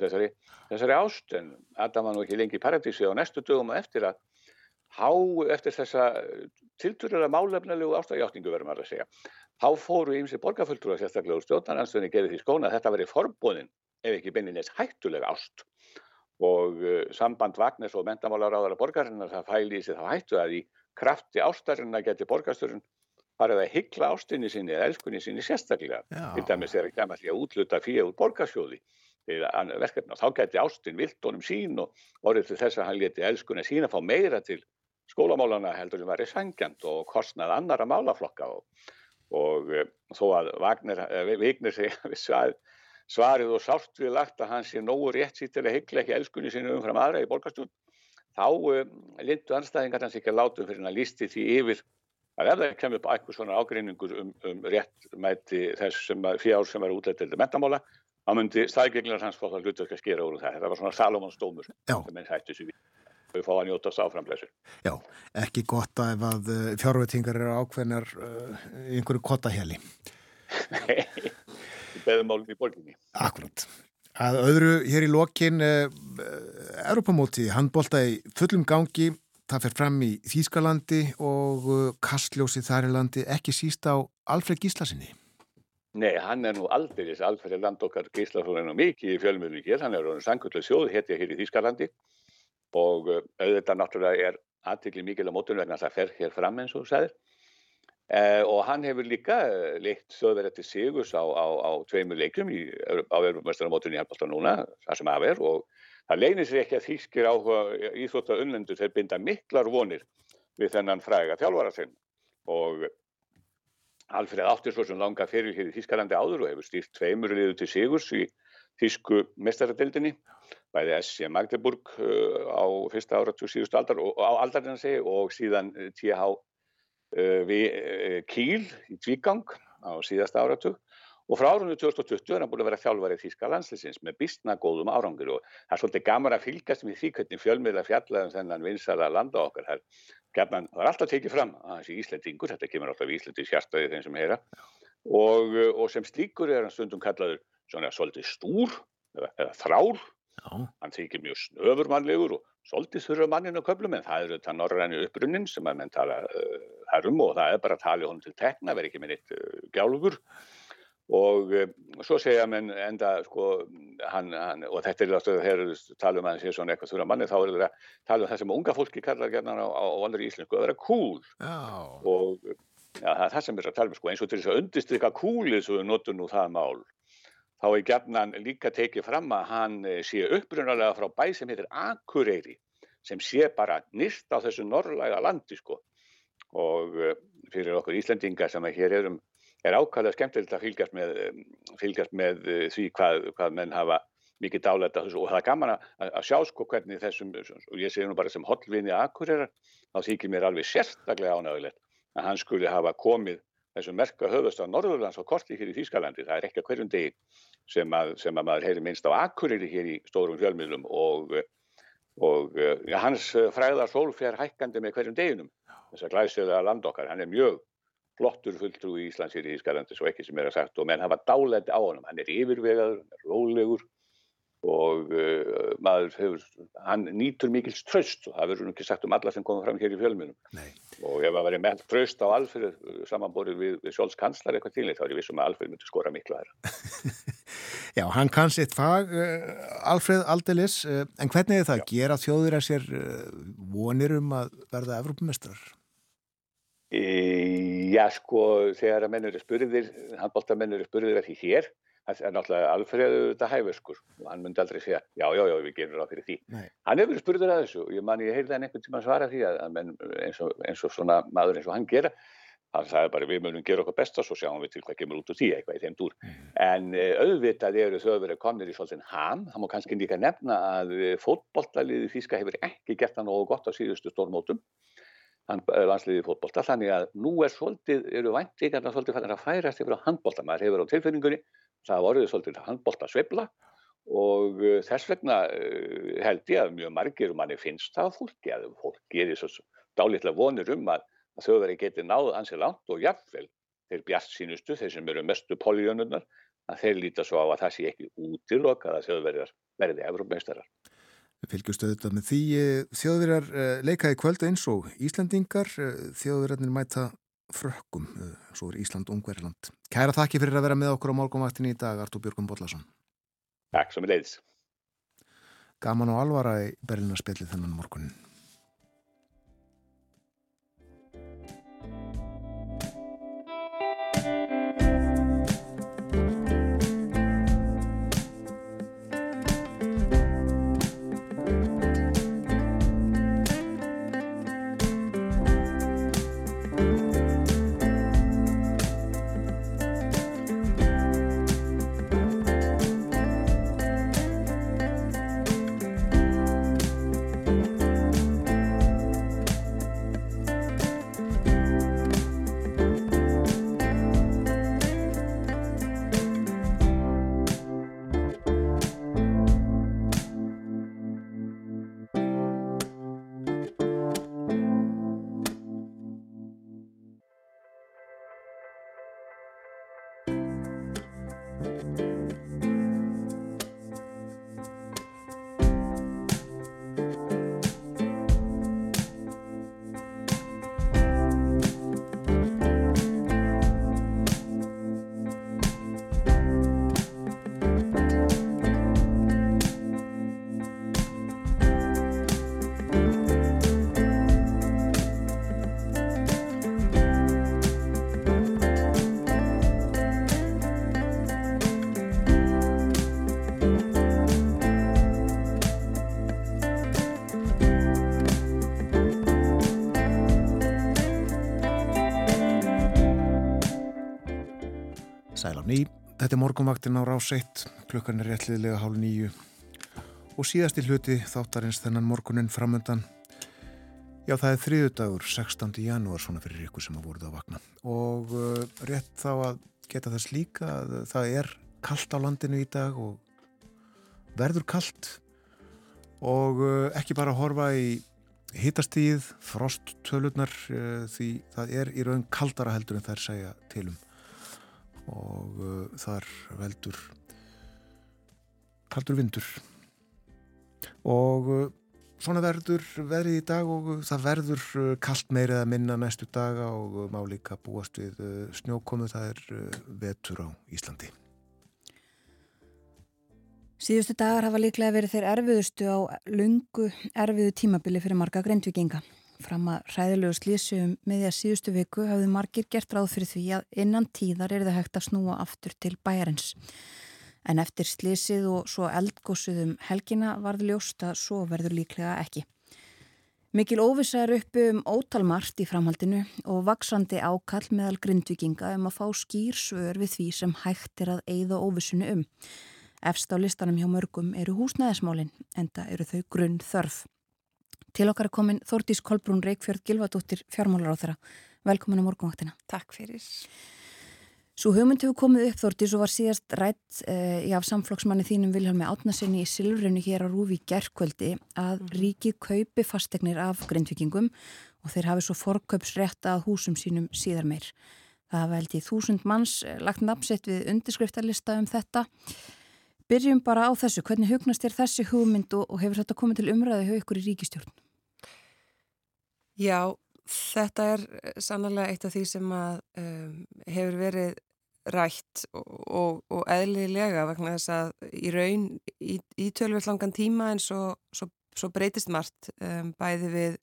þessari, þessari ást en Adam var nú ekki lengi í paradísi á næstu dögum og eftir að há eftir þessa tilturlega málefnilegu ástæðjáttningu verðum að segja. Þá fóru ímsi borgarfulltrúa sérstaklega úr stjórnarnanstunni gerði því skóna að þetta veri forbóðin ef ekki beininleis hættulega ást og uh, samband Vagnars og mentamálaráðara borgarinnar það fæli í sig þá hættu að í krafti ástarinnar geti borgarsturinn farið að hyggla ástinni sinni eða elskunni sinni sérstaklega. Til dæmis er ekki að útluta fyrir úr borgarsjóði verkefna. Þá geti ástin viltónum sín og orðið til þess að hann leti elskunni sína fá meira til skólamálana heldur sem væri sangjant og kostnað annara málaflokka og, og e, þó að Wagner, e, Vigner segja svarið og sátt við lagt að hann sé nógu rétt sítt til að hyggla ekki elskunni sinu umfram aðra í borgarstjón þá e, lindu anstæðingar hans ekki að láta fyrir að lísti því yfir að ef það kemur upp eitthvað svona ágreiningur um, um rétt mæti þess sem fjár sem er útlætt til mentamála þá myndi staðgenglar hans fótt að hlutu ekki að skera úr það. Þetta var svona Salomons dómur sem henn hætti sér við þau fá að njóta sáframleysur. Já, ekki gott að ef að eh, fjárveitingar eru ákveðnar uh, einhverju kottahjali. Nei, beðumálum í borginni. Akkurat. Að öðru hér í lokin uh, Europamóti, handbólta í fullum gangi, það fer fram í Þýskalandi og uh, Kastljósi þar í landi ekki síst á Alfred Gíslasinni. Nei, hann er nú aldrei Alfred Landokkar Gíslason og mikið í fjölmjölu hér, hann er sannkvöldu sjóð hér í Þýskalandi og eh, auðvitað náttúrulega er aðtikli mikil á mótunum vegna það fer hér fram eins og sæðir eh, og hann hefur líka eh, leitt þjóðverði til Sigurs á, á, á tveimur leikum í, á verðumestarmótunum í Halbólta núna, það sem af er og það leynir sér ekki að þýskir áhuga íþrótta unnendur þeir binda miklar vonir við þennan fræga þjálfara sinn. Og Alfred Áttirsson langa fyrir hér í Þýskalandi áður og hefur stýrt tveimur liðu til Sigurs í Þýsku mestaradildinni bæði S.C. Magdeburg uh, á fyrsta áratug síðustu aldar og á aldarinn segi og síðan T.H. Uh, Kíl í Tvígang á síðasta áratug og frá árunni 2020 er hann búin að vera þjálfarið Þíska landsleysins með bísna góðum árangur og það er svolítið gaman að fylgjast með því hvernig fjölmiðla fjallaðum þennan vinsala landa okkar það er alltaf tekið fram að þessi Íslandingur, þetta kemur alltaf í Íslandi hjartaði þeim sem heyra og, og sem slíkur er hann stundum kallaður svona svolítið stúr eða, eða þrár. Já. Hann þykir mjög snöfurmannlegur og svolítið þurra mannin á köflum en það eru þetta norræni upprunnin sem að menn tala uh, þar um og það er bara að tala honum til tekna, verð ekki með neitt uh, gjálfugur og uh, svo segja menn enda sko hann, hann, og þetta er alltaf þegar tala um að hann sé svona eitthvað þurra manni þá er það að tala um það sem unga fólki kallar gerðan á, á, á vandur í íslensku að vera cool Já. og ja, það er það sem er að tala um sko eins og til þess að undirstryka kúlið svo við notum nú það mál þá er gefnan líka tekið fram að hann eh, sé upprunalega frá bæ sem heitir Akureyri sem sé bara nýrt á þessu norrlæga landi sko. Og eh, fyrir okkur Íslendinga sem að hér erum er ákvæðlega skemmtilegt að fylgjast með, eh, fylgjast með því hvað, hvað menn hafa mikið dálætt og það er gaman að, að sjá sko hvernig þessum, og ég segi nú bara sem hollvinni Akureyrar, þá þykir mér alveg sérstaklega ánægulegt að hann skuli hafa komið þessum merka höfðast á Norðurlands og korti hér í Þýskalandi. Það er ekki að hverjum degi sem að, sem að maður heyri minnst á Akureyri hér í stórum fjölmiðlum og, og ja, hans fræðar sól fer hækkandi með hverjum deginum. Þess að glæsiða land okkar, hann er mjög flottur fulltrú í Íslands hér í Þýskalandi, svo ekki sem er að sagt og menn hafa dálætti á honum. Hann er yfirvegaður, hann er rólegur og uh, maður hefur, hann nýtur mikils tröst og það verður nú ekki sagt um alla sem koma fram hér í fjölmunum. Og ef það verið með tröst á Alfred samanborið við, við Sjóls kanslar eitthvað til þá er ég vissum að Alfred myndi skora miklu að þeirra. Já, hann kann sitt fag, uh, Alfred Aldelis, uh, en hvernig er það að gera þjóðir að sér vonir um að verða Evrópumestrar? E, já, sko, þegar að menn eru spurðir, handbóltamenn eru spurðir að því hér, það er náttúrulega Alfreður þetta hæfuskur og hann myndi aldrei segja, já, já, já, við gerum ráð fyrir því. Nei. Hann hefur spurður að þessu og ég man ég heyrði hann einhvern tíma svara því að, menn, eins, og, eins og svona maður eins og hann gera, hann sagði bara við munum gera okkar besta svo sjáum við til hvað kemur út úr því eitthvað í þeim dúr. En uh, auðvitað eru þau verið komnir í svolítið ham, það má kannski líka nefna að fótbollaliði Þíska hefur ekki gert það nógu gott á síðustu stórmótum landsliði fótbolta, þannig að nú er svolítið, eru væntingarna svolítið fannir að færast yfir á handbolta, maður hefur á tilfinningunni það voruð svolítið handbolta sveifla og uh, þess vegna uh, held ég að mjög margir manni finnst það fólki að fólk gerir svo dálítlega vonir um að, að þjóðveri geti náð ansið langt og jafnvel þeir bjart sínustu, þeir sem eru mestu políunurnar, að þeir líta svo á að það sé ekki útilokað að þjóðverjar verði Evrópmeistarar. Við fylgjumst auðvitað með því þjóðverjar leika í kvöld eins og Íslandingar, þjóðverjarnir mæta frökkum, svo er Ísland ungverðiland. Kæra þakki fyrir að vera með okkur á morgunvaktinni í dag, Artur Björgum Bollarsson. Takk sem er leiðis. Gaman og alvara í Berlinarspillið þennan morgunin. Þetta er morgunvaktin á rás 1, klukkan er réttliðlega hálf nýju og síðasti hluti þáttarins þennan morgunin framöndan. Já, það er þriðu dagur, 16. janúar, svona fyrir ykkur sem að voruð að vakna. Og uh, rétt þá að geta þess líka að það er kallt á landinu í dag og verður kallt og uh, ekki bara að horfa í hitastíð, frosttölunar, uh, því það er í raun kaldara heldur en er segja tilum þar veldur kaldur vindur og uh, svona verður verið í dag og það verður uh, kallt meirið að minna næstu daga og uh, má líka búast við snjókomu það er vetur á Íslandi. Síðustu dagar hafa líklega verið þeir erfiðustu á lungu erfiðu tímabili fyrir marga grindvikinga. Fram að ræðilegu slísu um meðja síðustu viku hafðu margir gert ráð fyrir því að innan tíðar er það hægt að snúa aftur til bæjarins. En eftir slísið og svo eldgósuðum helgina varð ljósta svo verður líklega ekki. Mikil óvisa er uppi um ótalmart í framhaldinu og vaksandi ákall meðal grindvikinga um að fá skýrsvör við því sem hægt er að eigða óvisunu um. Efst á listanum hjá mörgum eru húsnæðismálinn, enda eru þau grunn þörf. Til okkar er komin Þórtís Kolbrún Reykjörð Gilvardóttir fjármálar á þeirra. Velkomin á morgunvaktina. Takk fyrir. Svo hugmynd hefur komið upp Þórtís og var síðast rætt eh, af samflokksmanni þínum Vilhelmi Átnasinni í Silfrinu hér á Rúfi gerðkvöldi að mhm. ríkið kaupi fastegnir af grindvikingum og þeir hafi svo forköpsrétt að húsum sínum síðar meir. Það í þúsund manns eh, lagt nafnsett við undirskriftarlista um þetta. Byrjum bara á þessu. Hvernig hugnast þér þessi hugmynd og, hefur þetta komið til umræði hjá ykkur í ríkistjórn? Já, þetta er sannlega eitt af því sem að um, hefur verið rætt og, og, og eðlilega vegna þess að í raun í, í tölvöld langan tíma en svo, svo, svo breytist margt um, bæði við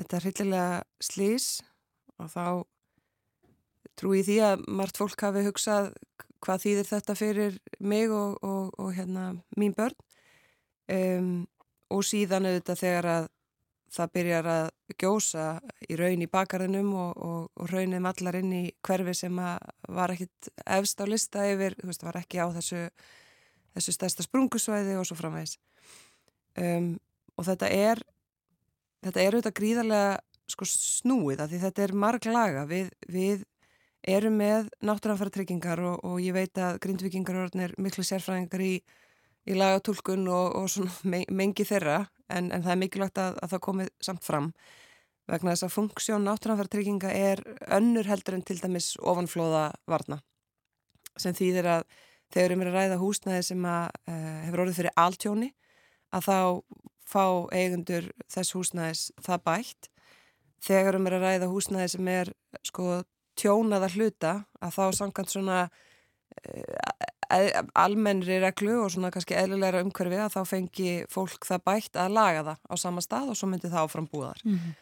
þetta hryllilega slís og þá trúi því að margt fólk hafi hugsað hvað þýðir þetta fyrir mig og, og hérna mín börn. Um, og síðan auðvitað þegar að það byrjar að gjósa í raun í bakarðinum og, og, og raunum allar inn í hverfi sem var ekkit efst á lista yfir, þú veist, var ekki á þessu, þessu stærsta sprungusvæði og svo framvegs. Um, og þetta er, þetta er auðvitað gríðarlega sko, snúið að því þetta er marglaga. Við, við erum með náttúranfæra tryggingar og, og ég veit að grindvikingar er miklu sérfræðingar í, í lagatúlkun og mengi þeirra en, en það er mikilvægt að, að það komið samt fram. Vegna þess að funksjón náttúranfærtrygginga er önnur heldur en til dæmis ofanflóða varna sem þýðir að þegar við erum að ræða húsnæði sem að, uh, hefur orðið fyrir altjóni að þá fá eigundur þess húsnæðis það bætt. Þegar við erum að ræða húsnæði sem er sko tjónaða hluta að þá samkvæmt svona uh, almennri reglu og svona kannski eðlilegra umhverfi að þá fengi fólk það bætt að laga það á sama stað og svo myndi það áfram búðar. Mm -hmm.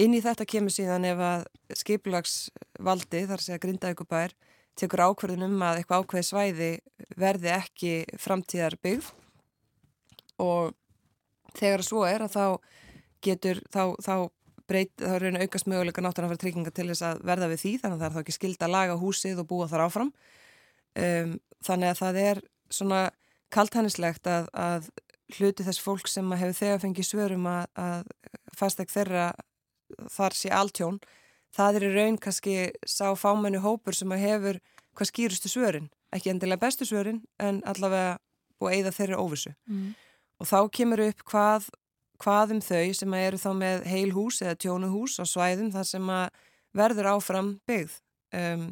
Inn í þetta kemur síðan ef að skiplagsvaldi, þar sé að grindaugubær, tekur ákverðin um að eitthvað ákveði svæði verði ekki framtíðar byggð og þegar svo er að þá getur, þá, þá breyt, þá er einu aukast möguleika náttúrulega vera trygginga til þess að verða við því þannig að það er þá ekki skild að laga húsið og búa þar áfram um, þannig að það er svona kalthannislegt að, að hluti þess fólk sem hefur þegar fengið svörum að, að fastegg þeirra þar sé alltjón það er í raun kannski sá fámennu hópur sem hefur hvað skýrustu svörin. Ekki endilega bestu svörin en allavega að eigða þeirra óvissu. Mm. og þá kemur upp hvað hvað um þau sem eru þá með heil hús eða tjónu hús á svæðum þar sem verður áfram byggð. Um,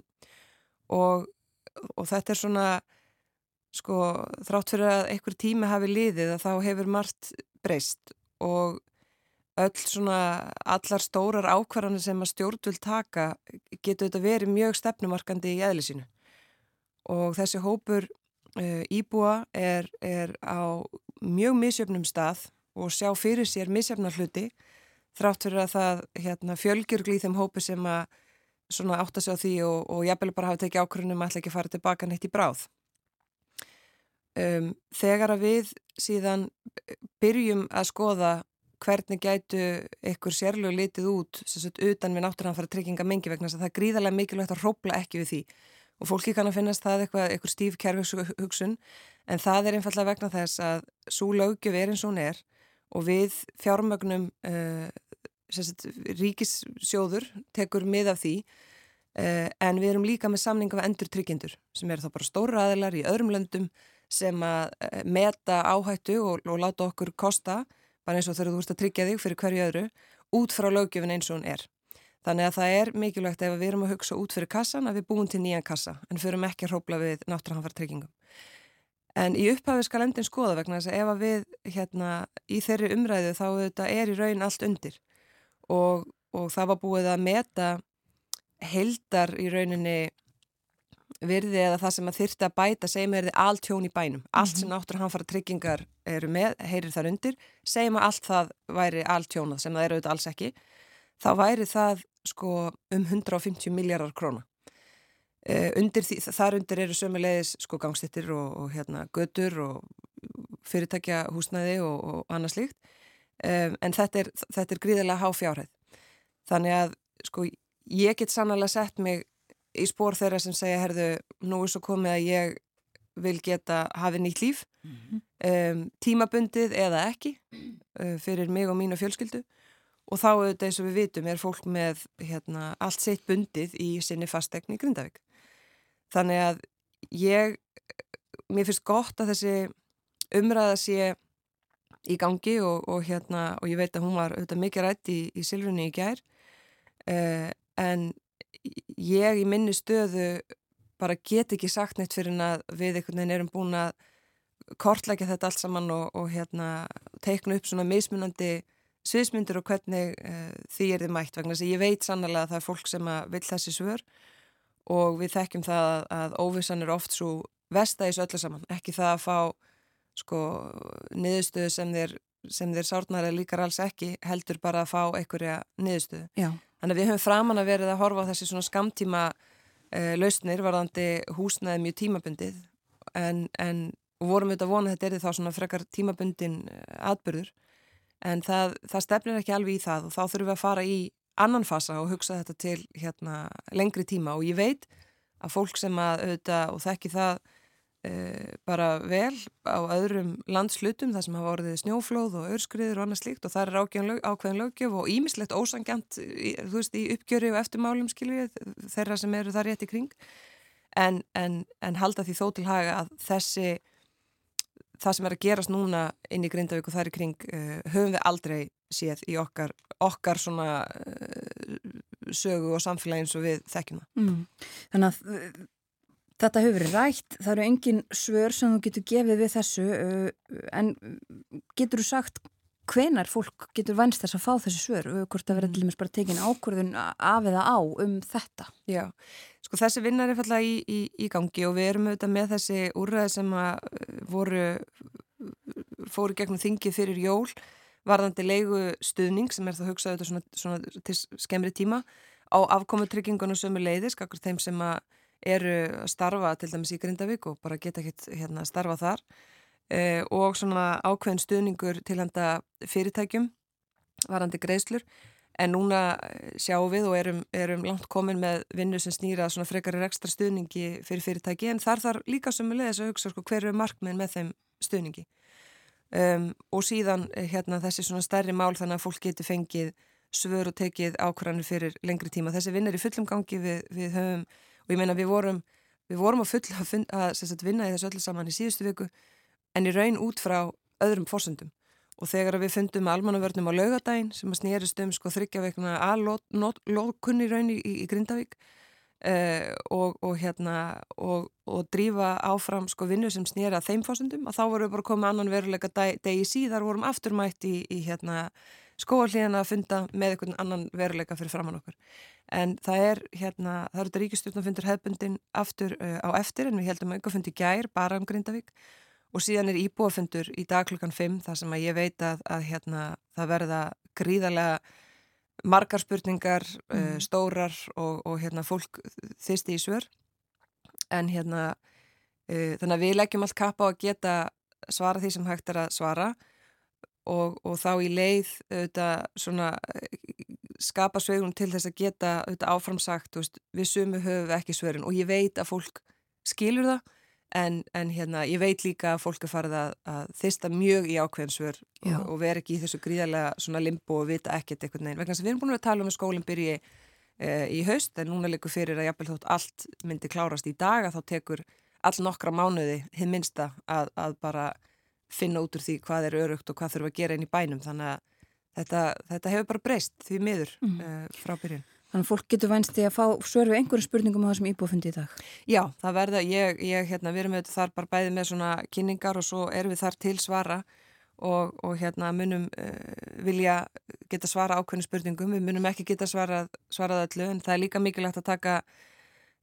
og og þetta er svona sko þrátt fyrir að einhver tími hafi liðið að þá hefur margt breyst og öll svona allar stórar ákvarðanir sem að stjórn vil taka getur þetta verið mjög stefnumarkandi í eðlisínu og þessi hópur uh, íbúa er, er á mjög misjöfnum stað og sjá fyrir sér misjöfnar hluti þrátt fyrir að það hérna, fjölgjörgli í þeim hópu sem að svona átt að sjá því og, og jafnvel bara hafa tekið ákvörðunum að ætla ekki að fara tilbaka neitt í bráð. Um, þegar að við síðan byrjum að skoða hvernig gætu ykkur sérlegu litið út sagt, utan við náttúrulega trygginga mengi vegna það er gríðarlega mikilvægt að hrópla ekki við því og fólki kannar finnast það eitthvað, eitthvað stíf kerfishugsun en það er einfallega vegna þess að svo lögjöf er eins og hún er og við fjármögnum uh, ríkissjóður tekur mið af því uh, en við erum líka með samninga með endur tryggindur sem eru þá bara stóra aðilar í öðrum löndum sem að uh, meta áhættu og, og láta okkur kosta bara eins og þegar þú ert að tryggja þig fyrir hverju öðru út frá lögjöfin eins og hún er. Þannig að það er mikilvægt ef við erum að hugsa út fyrir kassan að við búum til nýjan kassa en förum ekki að hrópla við náttúrhanfartryggingum. En í upphafi skal endin skoða vegna þess að ef að við hérna í þeirri umræðu þá þetta er í raun allt undir og, og það var búið að meta heldar í rauninni virði eða það sem að þyrta að bæta segjum er þið allt tjón í bænum. Allt sem náttúrhanfara tryggingar eru með heyrir þar undir, segjum að allt það væri allt tjónað sem það eru auðvitað alls ekki þá væri það sko um 150 miljardar króna. Uh, undir því, þar undir eru sömulegis sko gangstittir og, og hérna götur og fyrirtækja húsnæði og, og annað slíkt um, en þetta er, þetta er gríðilega há fjárhæð. Þannig að sko ég get sannlega sett mig í spór þeirra sem segja herðu nú er svo komið að ég vil geta hafi nýtt líf mm -hmm. um, tímabundið eða ekki uh, fyrir mig og mínu fjölskyldu og þá auðvitað eins og við vitum er fólk með hérna, allt sitt bundið í sinni fastegni í Grindavík. Þannig að ég, mér finnst gott að þessi umræða sé í gangi og, og, hérna, og ég veit að hún var auðvitað mikið rætt í, í Silfrunni í gær eh, en ég í minni stöðu bara get ekki sagt neitt fyrir að við einhvern veginn erum búin að kortlækja þetta allt saman og, og hérna, teikna upp svona mismunandi sviðsmyndir og hvernig uh, því er þið mætt vegna þess að ég veit sannlega að það er fólk sem vil þessi svör og við þekkjum það að, að óvissan er oft svo vestæðis öllu saman, ekki það að fá sko niðurstöðu sem þeir, sem þeir sárnar eða líkar alls ekki, heldur bara að fá einhverja niðurstöðu. Já. Þannig að við höfum framan að verið að horfa á þessi svona skamtíma uh, lausnir varðandi húsnaði mjög tímabundið en, en vorum við þetta vonað að þetta er þá svona frekar tímabundin uh, atbyrður en það, það stefnir ekki alveg í það og þá þurfum við að fara í annan fasa og hugsa þetta til hérna, lengri tíma og ég veit að fólk sem að auðvitað og þekki það bara vel á öðrum landslutum þar sem hafa orðið snjóflóð og örskriður og annað slíkt og það er ákveðin, ákveðin lögjöf og ímislegt ósangjant þú veist í uppgjöri og eftirmálum skilvið þeirra sem eru það rétt í kring en, en, en halda því þó til haga að þessi það sem er að gerast núna inn í Grindavík og þar í kring uh, höfum við aldrei séð í okkar, okkar svona uh, sögu og samfélagi eins og við þekkjum það. Mm. Þannig að þetta hefur verið rætt, það eru engin svör sem þú getur gefið við þessu en getur þú sagt hvenar fólk getur vænst þess að fá þessi svör hvort að vera til dæmis bara tekin ákvörðun af eða á um þetta? Já, sko þessi vinnar er fallað í, í, í gangi og við erum auðvitað með þessi úrræði sem uh, voru fóru gegnum þingið fyrir jól varðandi leigu stuðning sem er það hugsað auðvitað svona, svona til skemmri tíma á afkomutryggingunum sömu leiðis, kakkur þeim sem að eru að starfa til dæmis í Grindavík og bara geta ekkert hérna, starfa þar eh, og svona ákveðin stuðningur til handa fyrirtækjum varandi greiðslur en núna eh, sjáum við og erum, erum langt komin með vinnu sem snýra svona frekari ekstra stuðningi fyrir fyrirtæki en þar þarf líka sömulegis að hugsa sko, hver eru markminn með þeim stuðningi um, og síðan eh, hérna þessi svona stærri mál þannig að fólk getur fengið svör og tekið ákvarðanir fyrir lengri tíma. Þessi vinn er í fullum gangi við, við höfum og ég meina við vorum við vorum að fulla að, að, að vinna í þessu öllu saman í síðustu viku en í raun út frá öðrum fórsöndum og þegar við fundum almannavörnum á laugadaginn sem að snýrist um sko þryggja veikna að lókunni raun í, í Grindavík uh, og, og hérna og, og drífa áfram sko vinnu sem snýra þeim fórsöndum og þá vorum við bara komið annan veruleika dag, degi síðar vorum afturmætt í, í hérna skóarlíðan að funda með einhvern annan veruleika fyrir framann okkur. En það er hérna, það eru þetta ríkistjórnafundur hefbundin aftur uh, á eftir en við heldum að einhver fundi gær bara um Grindavík. Og síðan er íbúafundur í dag klukkan 5 þar sem að ég veit að, að hérna, það verða gríðarlega margar spurningar, mm. uh, stórar og, og hérna, fólk þýsti í svör. En hérna uh, þannig að við leggjum allt kappa á að geta svara því sem hægt er að svara og, og þá í leið auðvitað, svona, skapa sveigum til þess að geta auðvitað, áframsagt veist, við sumu höfum ekki svörin og ég veit að fólk skilur það En, en hérna, ég veit líka að fólk er farið að, að þista mjög í ákveðinsvör og, og vera ekki í þessu gríðarlega limbo og vita ekkert eitthvað neina. Vegna sem við erum búin að tala um að skólinn byrji e, í haust en núna likur fyrir að jafnvel þótt allt myndi klárast í dag að þá tekur all nokkra mánuði hinn minsta að, að bara finna út úr því hvað er örugt og hvað þurfa að gera inn í bænum. Þannig að þetta, þetta hefur bara breyst því miður mm. e, frá byrjun. Þannig að fólk getur vænst því að fá svör við einhverjum spurningum á þessum íbúfundi í dag. Já, það verða, ég, ég hérna, við erum auðvitað þar bara bæði með svona kynningar og svo erum við þar til svara og, og hérna munum uh, vilja geta svara ákveðin spurningum, við munum ekki geta svarað, svarað öllu en það er líka mikilvægt að taka,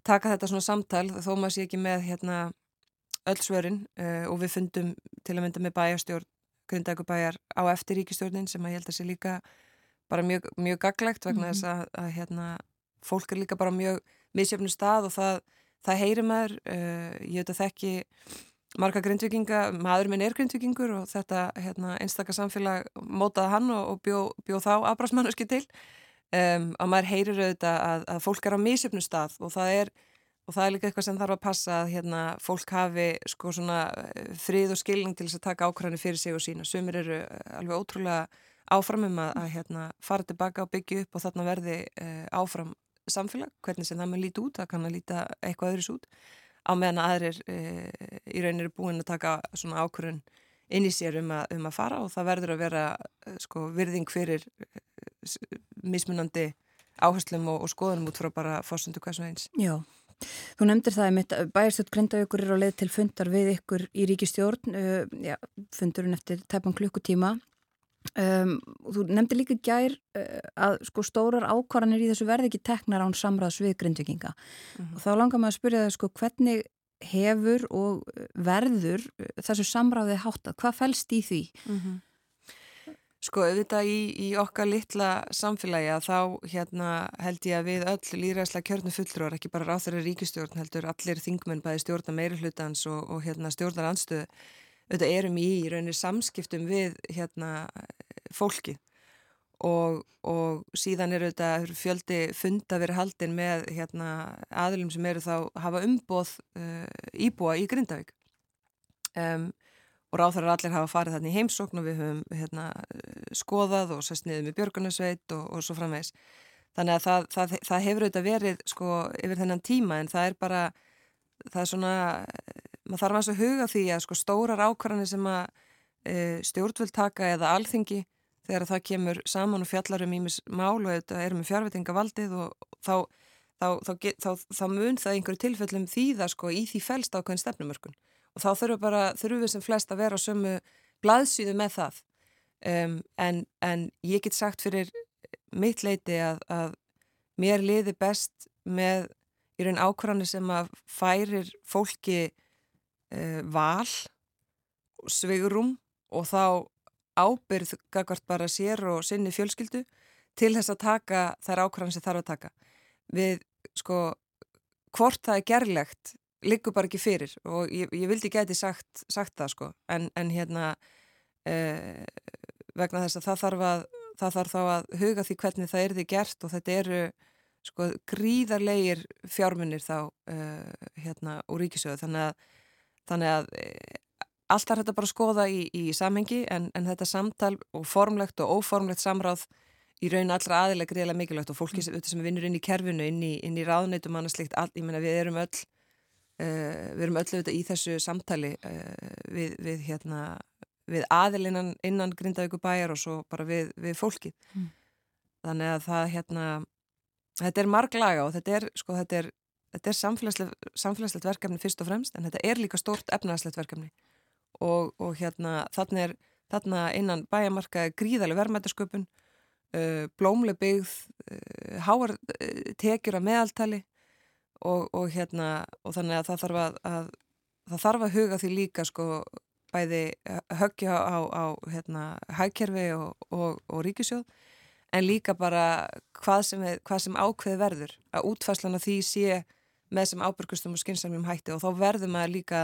taka þetta svona samtal þó maður sé ekki með hérna öll svörin uh, og við fundum til að mynda með bæjarstjórn, Grundækubæjar á eftir ríkistjórnin sem að ég held að sé líka bara mjög, mjög gaglegt vegna mm -hmm. þess að, að hérna, fólk er líka bara mjög misjöfnum stað og það, það heyri maður uh, ég veit að þekki marga grindvikinga, maður minn er grindvikingur og þetta hérna, einstakar samfélag mótaði hann og, og bjóð bjó þá afbrásmannuski til um, og maður heyrir auðvitað að, að fólk er á misjöfnum stað og það er og það er líka eitthvað sem þarf að passa að hérna, fólk hafi sko eh, frið og skilning til þess að taka ákvæðinu fyrir sig og sína. Sumir eru eh, alveg ótrúlega áframum að, að hérna, fara tilbaka og byggja upp og þarna verði uh, áfram samfélag, hvernig sem það með líti út, það kann að líta eitthvað öðris út á meðan aðrir uh, í rauninni er búin að taka svona ákvörun inn í sér um að, um að fara og það verður að vera uh, sko, virðing fyrir mismunandi áherslum og, og skoðunum út frá bara fórsöndu sem eins. Já. Þú nefndir það að bæjarstöld Grindavíkur er á leið til fundar við ykkur í ríkistjórn, uh, fundurinn eftir tæpan klukkutíma Um, þú nefndi líka gær uh, að sko stórar ákvarðanir í þessu verði ekki teknar án samræðs við grindvikinga mm -hmm. og þá langar maður að spyrja það sko hvernig hefur og verður þessu samræði háttað, hvað fælst í því? Mm -hmm. Sko auðvitað í, í okkar litla samfélagi að þá hérna held ég að við öll líðræðslega kjörnum fulltrúar, ekki bara ráþæri ríkistjórn heldur allir þingmenn bæði stjórna meiri hlutans og, og hérna stjórnar anstöðu auðvitað erum í í raunir samskiptum við hérna fólki og, og síðan eru þetta fjöldi funda verið haldin með hérna aðlum sem eru þá hafa umboð uh, íbúa í Grindavík. Um, og ráþarar allir hafa farið þarna í heimsókn og við höfum hérna, skoðað og sest niður með Björgunarsveit og, og svo framvegs þannig að það, það, það hefur auðvitað verið sko yfir þennan tíma en það er bara það er svona maður þarf að huga því að sko stórar ákvarðanir sem að e, stjórnvöld taka eða alþingi þegar það kemur saman og fjallar um ímis mál og þetta er með fjárvitingavaldið og þá, þá, þá, þá mun það einhverju tilfellum þýða sko í því fælst ákveðin stefnumörkun og þá þurfum, bara, þurfum við sem flest að vera á sömu blaðsýðu með það um, en, en ég get sagt fyrir mitt leiti að, að mér liði best með í raun ákvarðanir sem að færir fólki uh, val, sveigurum og þá ábyrð gagvart bara sér og sinni fjölskyldu til þess að taka þær ákvarðan sem þarf að taka. Við, sko, hvort það er gerlegt liggur bara ekki fyrir og ég, ég vildi geti sagt, sagt það, sko, en, en hérna uh, vegna þess að það þarf að það þarf þá að huga því hvernig það er því gert og þetta eru sko gríðarleir fjármunir þá uh, hérna úr ríkisöðu þannig að þannig að e, allt er þetta bara að skoða í, í samhengi en, en þetta samtal og formlegt og óformlegt samráð í raun allra aðilega greiðilega mikilvægt og fólki mm. sem vinnur inn í kerfinu, inn í, í ráðneitum annars slikt, all, ég meina við erum öll uh, við erum öll auðvitað í þessu samtali uh, við, við hérna við aðilinnan innan Grindavíku bæjar og svo bara við, við fólkið mm. þannig að það hérna þetta er marglaga og þetta er sko þetta er þetta er samfélagslegt, samfélagslegt verkefni fyrst og fremst en þetta er líka stort efnarslegt verkefni og, og hérna þarna, er, þarna innan bæjamarka gríðarlega verðmættasköpun uh, blómleg byggð háar tekjur af meðaltali og, og hérna og þannig að það þarf að, að það þarf að huga því líka sko bæði höggja á, á hérna hægkerfi og, og ríkisjóð en líka bara hvað sem, hvað sem ákveð verður. Að útfæslan af því sé með sem ábyrgustum og skynnsamljum hætti og þá verður maður líka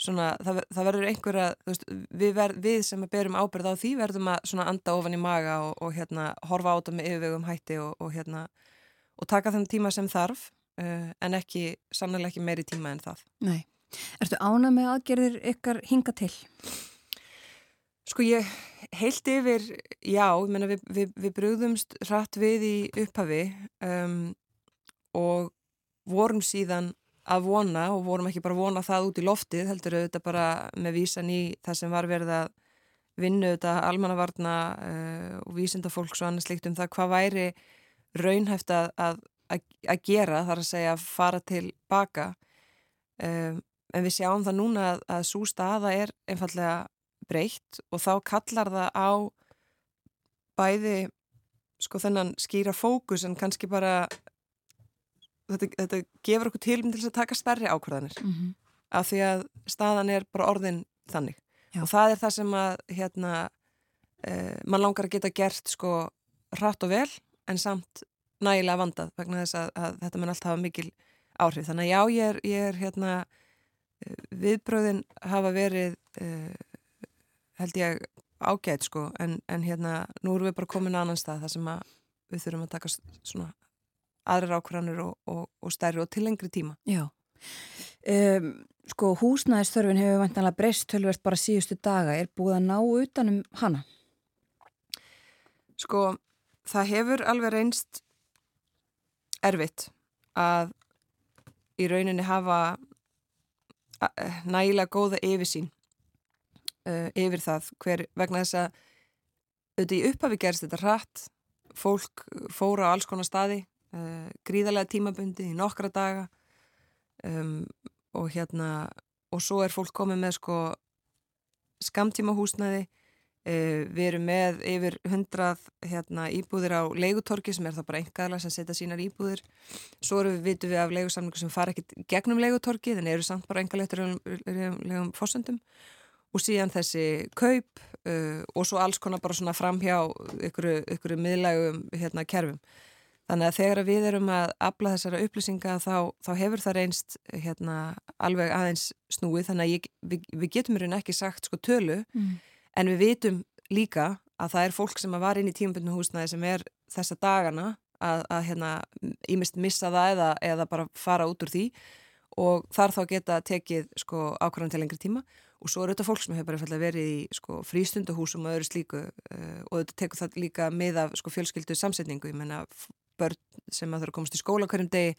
svona, það, það verður einhverja veist, við, ver, við sem berum ábyrð á því verðum að anda ofan í maga og, og hérna horfa á þetta með yfirvegum hætti og, og hérna og taka þenn tíma sem þarf uh, en ekki, sannlega ekki meiri tíma en það Nei. Ertu ána með aðgerðir ykkar hinga til? Sko ég heilt yfir, já, ég menna við, við, við brúðumst hratt við í upphafi um, og vorum síðan að vona og vorum ekki bara að vona það út í loftið, heldur auðvitað bara með vísan í það sem var verið að vinna auðvitað almannavarna uh, og vísindafólks og annað slikt um það hvað væri raunhæft að, að, að gera þar að segja að fara til baka um, en við sjáum það núna að, að svo staða er einfallega breytt og þá kallar það á bæði sko þennan skýra fókus en kannski bara þetta, þetta gefur okkur tilum til að taka stærri ákvörðanir mm -hmm. af því að staðan er bara orðin þannig Já. og það er það sem að hérna eh, mann langar að geta gert sko hratt og vel en samt nægilega vandað vegna þess að, að þetta mann alltaf hafa mikil áhrif þannig að já ég er, ég er hérna eh, viðbröðin hafa verið eh, held ég ágætt sko en, en hérna nú erum við bara komin á annan stað þar sem að við þurfum að taka svona aðrar ákvæðanir og, og, og stærri og til lengri tíma. Já, um, sko húsnæðisþörfin hefur vantanlega breyst tölverst bara síðustu daga, er búið að ná utanum hana? Sko, það hefur alveg reynst erfitt að í rauninni hafa nægilega góða yfirsýn uh, yfir það hver vegna þess að auðvitað í upphafi gerst þetta rætt fólk fóra á alls konar staði uh, gríðarlega tímabundi í nokkra daga um, og hérna og svo er fólk komið með sko skamtíma húsnæði uh, við erum með yfir hundrað hérna, íbúðir á leigutorki sem er það bara einhverja sem setja sínar íbúðir. Svo við, vitum við af leigusamlingu sem fara ekkit gegnum leigutorki þannig eru samt bara einhverja fórsöndum og síðan þessi kaup uh, og svo alls konar bara svona framhjá ykkur, miðlægum hérna kerfum. Þannig að þegar við erum að afla þessara upplýsinga þá, þá hefur það reynst hérna, alveg aðeins snúið. Þannig að ég, við, við getum raun ekki sagt sko tölu. Mm. En við vitum líka að það er fólk sem var inn í tímabundinu húsnaði sem er þessa dagana að, að hérna, ímest missa það eða, eða bara fara út úr því og þar þá geta tekið sko ákvæðan til lengri tíma. Og svo eru þetta fólk sem hefur bara verið í sko frístunduhúsum og öðru slíku uh, og þetta tekur það líka með af sko fjölskyldu samsetningu, ég menna börn sem að þurfa að komast í skóla hverjum degi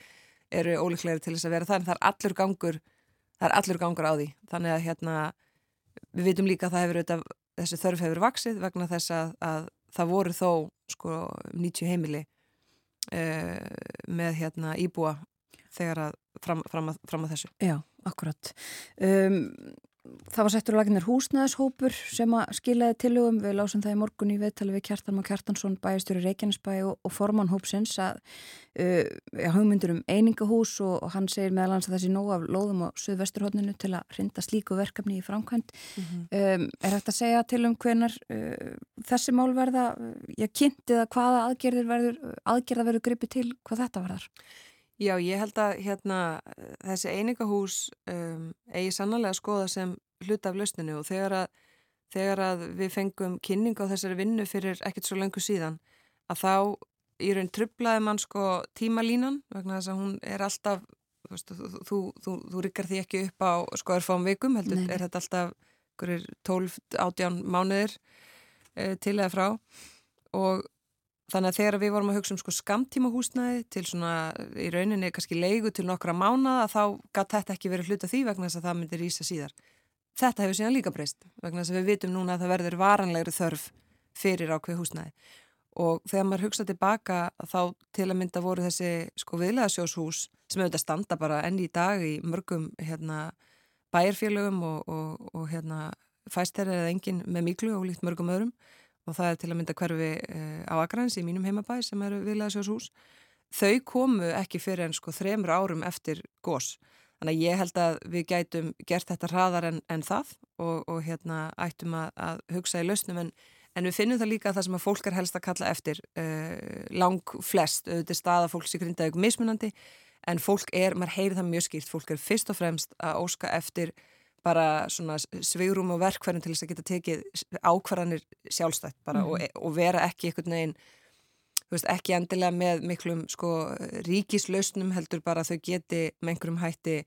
eru ólíklegri til þess að vera það en það er allur gangur það er allur gangur á því. Þannig að hérna við vitum líka að það hefur auðvitað þessi þörf hefur vaksið vegna þess að, að það voru þó sko 90 heimili uh, með hérna íbúa þegar að fram, fram, að, fram að þessu. Já, akkurat. Um, það var settur laginir húsnæðishópur sem að skilaði tilugum við lásum það í morgun í viðtali við Kjartan og Kjartansson bæjastjóri Reykjanesbæ og, og formann hópsins að uh, hugmyndur um einingahús og, og hann segir meðal hans að þessi nóg af lóðum á Suðvesturhóttinu til að hrinda slíku verkefni í framkvæmt mm -hmm. um, er þetta að segja til um hvenar uh, þessi mál verða ég kynnti það hvaða aðgerðir verður aðgerða verður gripið til hvað þetta verðar Já, ég held að hérna, þessi einingahús um, eigi sannlega að skoða sem hluta af lausninu og þegar að, þegar að við fengum kynning á þessari vinnu fyrir ekkert svo lengur síðan að þá í raun trublaði mann sko tímalínan vegna þess að hún er alltaf, þú, þú, þú, þú rykkar því ekki upp á sko erfám vikum, heldur Nei. er þetta alltaf 12-18 mánuðir eh, til eða frá og Þannig að þegar við vorum að hugsa um sko skamtíma húsnæði til svona í rauninni kannski leigu til nokkra mánada þá gæti þetta ekki verið hluta því vegna þess að það myndir ísa síðar. Þetta hefur síðan líka breyst vegna þess að við vitum núna að það verður varanlegri þörf fyrir ákveð húsnæði og þegar maður hugsa tilbaka þá til að mynda voru þessi sko viðlegaðsjóshús sem auðvitað standa bara enn í dag í mörgum hérna bæjarfélögum og, og, og hérna fæstæri eða engin með miklu og líkt mörgum öðrum og það er til að mynda hverfi uh, á Akrains í mínum heimabæ sem eru viðlæðsjóðshús þau komu ekki fyrir en sko þremur árum eftir gós þannig að ég held að við gætum gert þetta hraðar en, en það og, og hérna ættum að, að hugsa í lausnum. En, en við finnum það líka að það sem að fólk er helst að kalla eftir uh, lang flest, auðvitað staða fólks í grindaug mismunandi en fólk er, maður heyri það mjög skýrt, fólk er fyrst og fremst að óska eftir bara svona svigrum og verkverðin til þess að geta tekið ákvarðanir sjálfstætt bara mm og, mhm. og vera ekki einhvern veginn veist, ekki endilega með miklum sko ríkislausnum heldur bara að þau geti með einhverjum hætti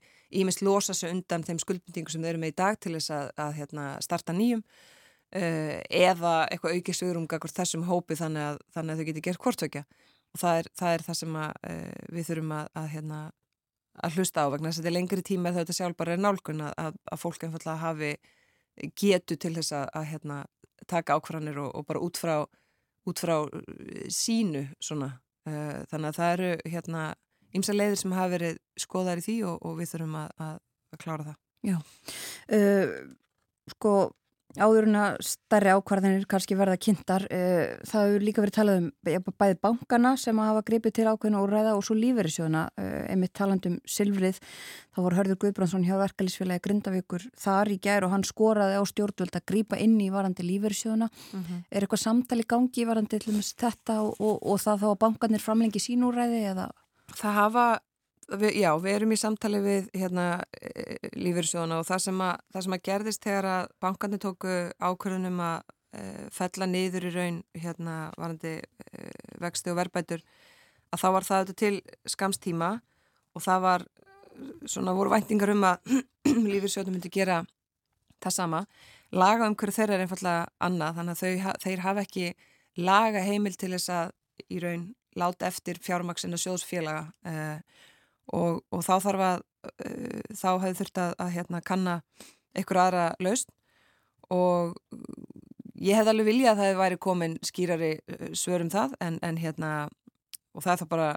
ímest losa sig undan þeim skuldbindingum sem þau eru með í dag til þess að, að hérna, starta nýjum uh, eða eitthvað auki svigrum þessum hópi þannig að, þannig að þau geti gert hvortvöggja og það er, það er það sem að, uh, við þurfum að, að hérna, að hlusta á vegna þess að þetta er lengri tíma þegar þetta sjálf bara er nálgun að, að fólk einfallega hafi getu til þess að, að hérna, taka ákvarðanir og, og bara út frá, út frá uh, sínu svona Uh, þannig að það eru hérna ymsa leiðir sem hafa verið skoðar í því og, og við þurfum að, að klára það. Já, uh, sko áður en að starri ákvarðanir kannski verða kynntar uh, það hefur líka verið talað um bæði bankana sem hafa gripið til ákveðinu og ræða og svo lífeyrissjóðuna uh, einmitt talandum Silfrið þá voru Hörður Guðbrandsson hjá verkefælisfélagi Grindavíkur þar í gær og hann skoraði á stjórnvöld að grípa inn í varandi lífeyrissjóðuna mm -hmm. er eitthvað samtali gangi varandi til þetta og, og, og það þá að bankanir framlengi sínúræði eða? Það hafa Við, já, við erum í samtali við hérna, e, lífyrsjóðuna og það sem, að, það sem að gerðist þegar að bankarnir tóku ákvörðunum að e, fella niður í raun hérna, varandi e, vexti og verbætur að þá var það auðvitað til skamstíma og það var svona voru væntingar um að lífyrsjóðunum myndi gera það sama. Laga um hverju þeirra er einfallega annað þannig að þau, þeir hafa ekki laga heimil til þess að í raun láta eftir fjármaksina sjóðsfélaga og og, og þá þarf að uh, þá hefur þurft að, að hérna, kanna einhver aðra laust og ég hef alveg viljað að það væri komin skýrari uh, svörum það en, en hérna og það er þá bara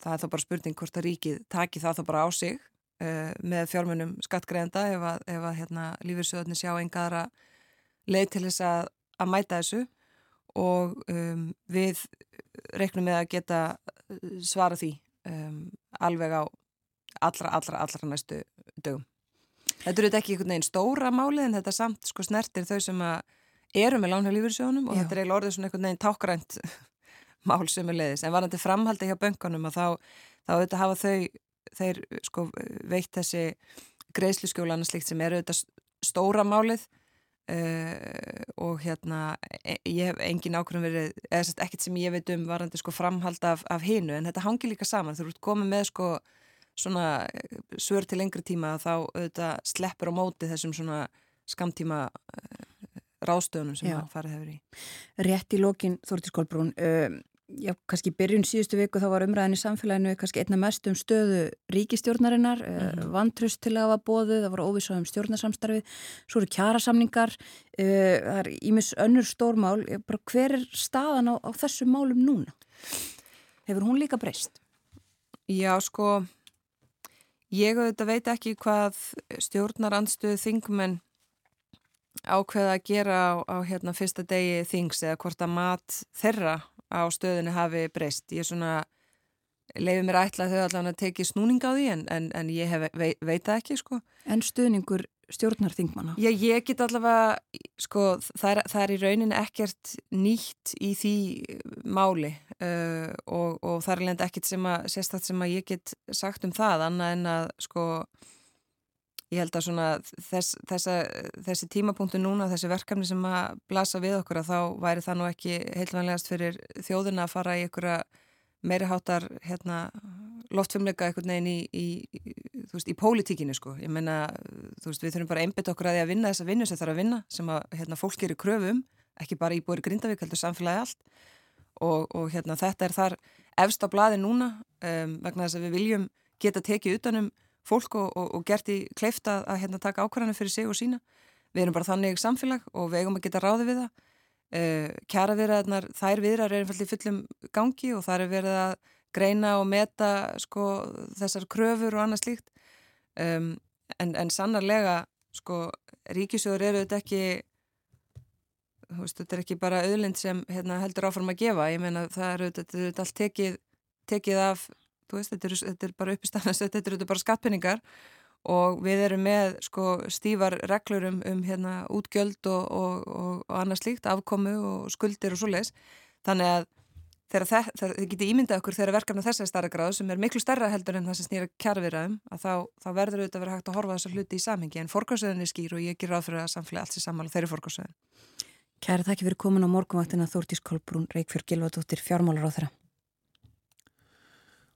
er þá bara spurning hvort að ríkið taki það þá bara á sig uh, með fjármunum skattgreðenda ef að, ef að hérna, lífyrsjóðunni sjá engaðra leið til þess að, að mæta þessu. Og um, við reiknum með að geta svara því um, alveg á allra, allra, allra næstu dögum. Þetta eru ekki einhvern veginn stóra máli en þetta samt sko snertir þau sem eru með lánhjá lífyrsjónum og Já. þetta er eiginlega orðið svona einhvern veginn tákgrænt mál sem er leiðis. En varandi framhaldi hjá böngunum að þá, þá auðvitað hafa þau, þeir sko veitt þessi greiðsluskjólan slikt sem eru auðvitað stóra málið Uh, og hérna e, ég hef engin ákveðum verið eða sérst ekkert sem ég veit um varandi sko framhald af, af hinu en þetta hangi líka saman. Þú ert komið með sko svona eh, svör til lengri tíma þá auðvitað sleppur á móti þessum svona skamtíma uh, ráðstöðunum sem það farið hefur í. Rétt í lokin Þórti Skólbrún uh, já, kannski byrjun síðustu viku þá var umræðin í samfélaginu kannski einna mest um stöðu ríkistjórnarinnar, mm -hmm. vantrust til að hafa bóðu, það voru óvísað um stjórnarsamstarfið, svo eru kjærasamningar, uh, það er ímis önnur stórmál, bara hver er staðan á, á þessu málum núna? Hefur hún líka breyst? Já, sko, ég auðvitað veit ekki hvað stjórnarandstöðu þingmenn ákveða að gera á, á hérna fyrsta degi þings eða hvort að mat þeirra á stöðinu hafi breyst. Ég svona, leiði mér ætla að þau allavega teki snúning á því en, en, en ég hef, vei, veit það ekki sko. En stöðningur stjórnarþingmanna? Já, ég get allavega, sko, það er, það er í rauninni ekkert nýtt í því máli uh, og, og það er lenda ekkert sem að, sérstaklega sem að ég get sagt um það, annað en að, sko, ég held að svona þess, þessa, þessi tímapunktu núna, þessi verkefni sem að blasa við okkur að þá væri það nú ekki heilvanlegast fyrir þjóðuna að fara í einhverja meiri hátar hérna, loftfumleika einhvern veginn í, í, þú veist, í pólitíkinu sko. Ég menna, þú veist, við þurfum bara einbit okkur að því að vinna þessa vinnu sem þarf að vinna sem að hérna, fólk gerir kröfum, ekki bara í búri Grindavík, heldur samfélagi allt og, og hérna, þetta er þar efst á bladi núna um, vegna þess að við viljum geta tekið utanum fólk og, og, og gert í kleifta að hérna, taka ákvarðanir fyrir sig og sína. Við erum bara þannig samfélag og við eigum að geta ráði við það. Uh, kjara viðræðnar, þær viðræðar er einfallega í fullum gangi og það er verið að greina og meta sko, þessar kröfur og annað slíkt. Um, en, en sannarlega, sko, ríkisjóður eru þetta ekki, veist, þetta er ekki bara auðlind sem hérna, heldur áfram að gefa. Ég meina það eru þetta er allt tekið, tekið af veist, þetta, er, þetta er bara uppistannast, þetta eru bara skattpenningar og við erum með sko, stífar reglur um, um hérna, útgjöld og, og, og, og annað slíkt, afkomu og skuldir og svo leiðis. Þannig að þegar þið getið ímyndað okkur þegar verkefna þessari starra gráðu sem er miklu starra heldur en það sem snýra kjærfiraðum að þá, þá verður auðvitað að vera hægt að horfa þessar hluti í samhengi en fórkvæmsöðin er skýr og ég ger ráð fyrir að samfélagi allt sér sammála þeirri fórkvæmsöðin. Kæra þakki fyrir komin á morgunvaktina Þórtís Kolbrún Reykjörg Gilvardóttir fjármálar á þeirra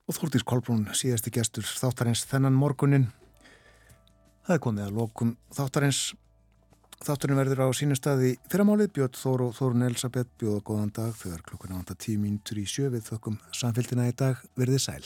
og Þúrtís Kolbrún síðasti gestur þáttarins þennan morgunin. Það er komið að lokum þáttarins. Þáttarinn verður á sínum staði fyrramálið, Björn Þóru og Þórun Elisabeth bjóða góðan dag þegar klukkuna vanta tíminn 3.7 við þökkum samfélgina í dag verði sæl.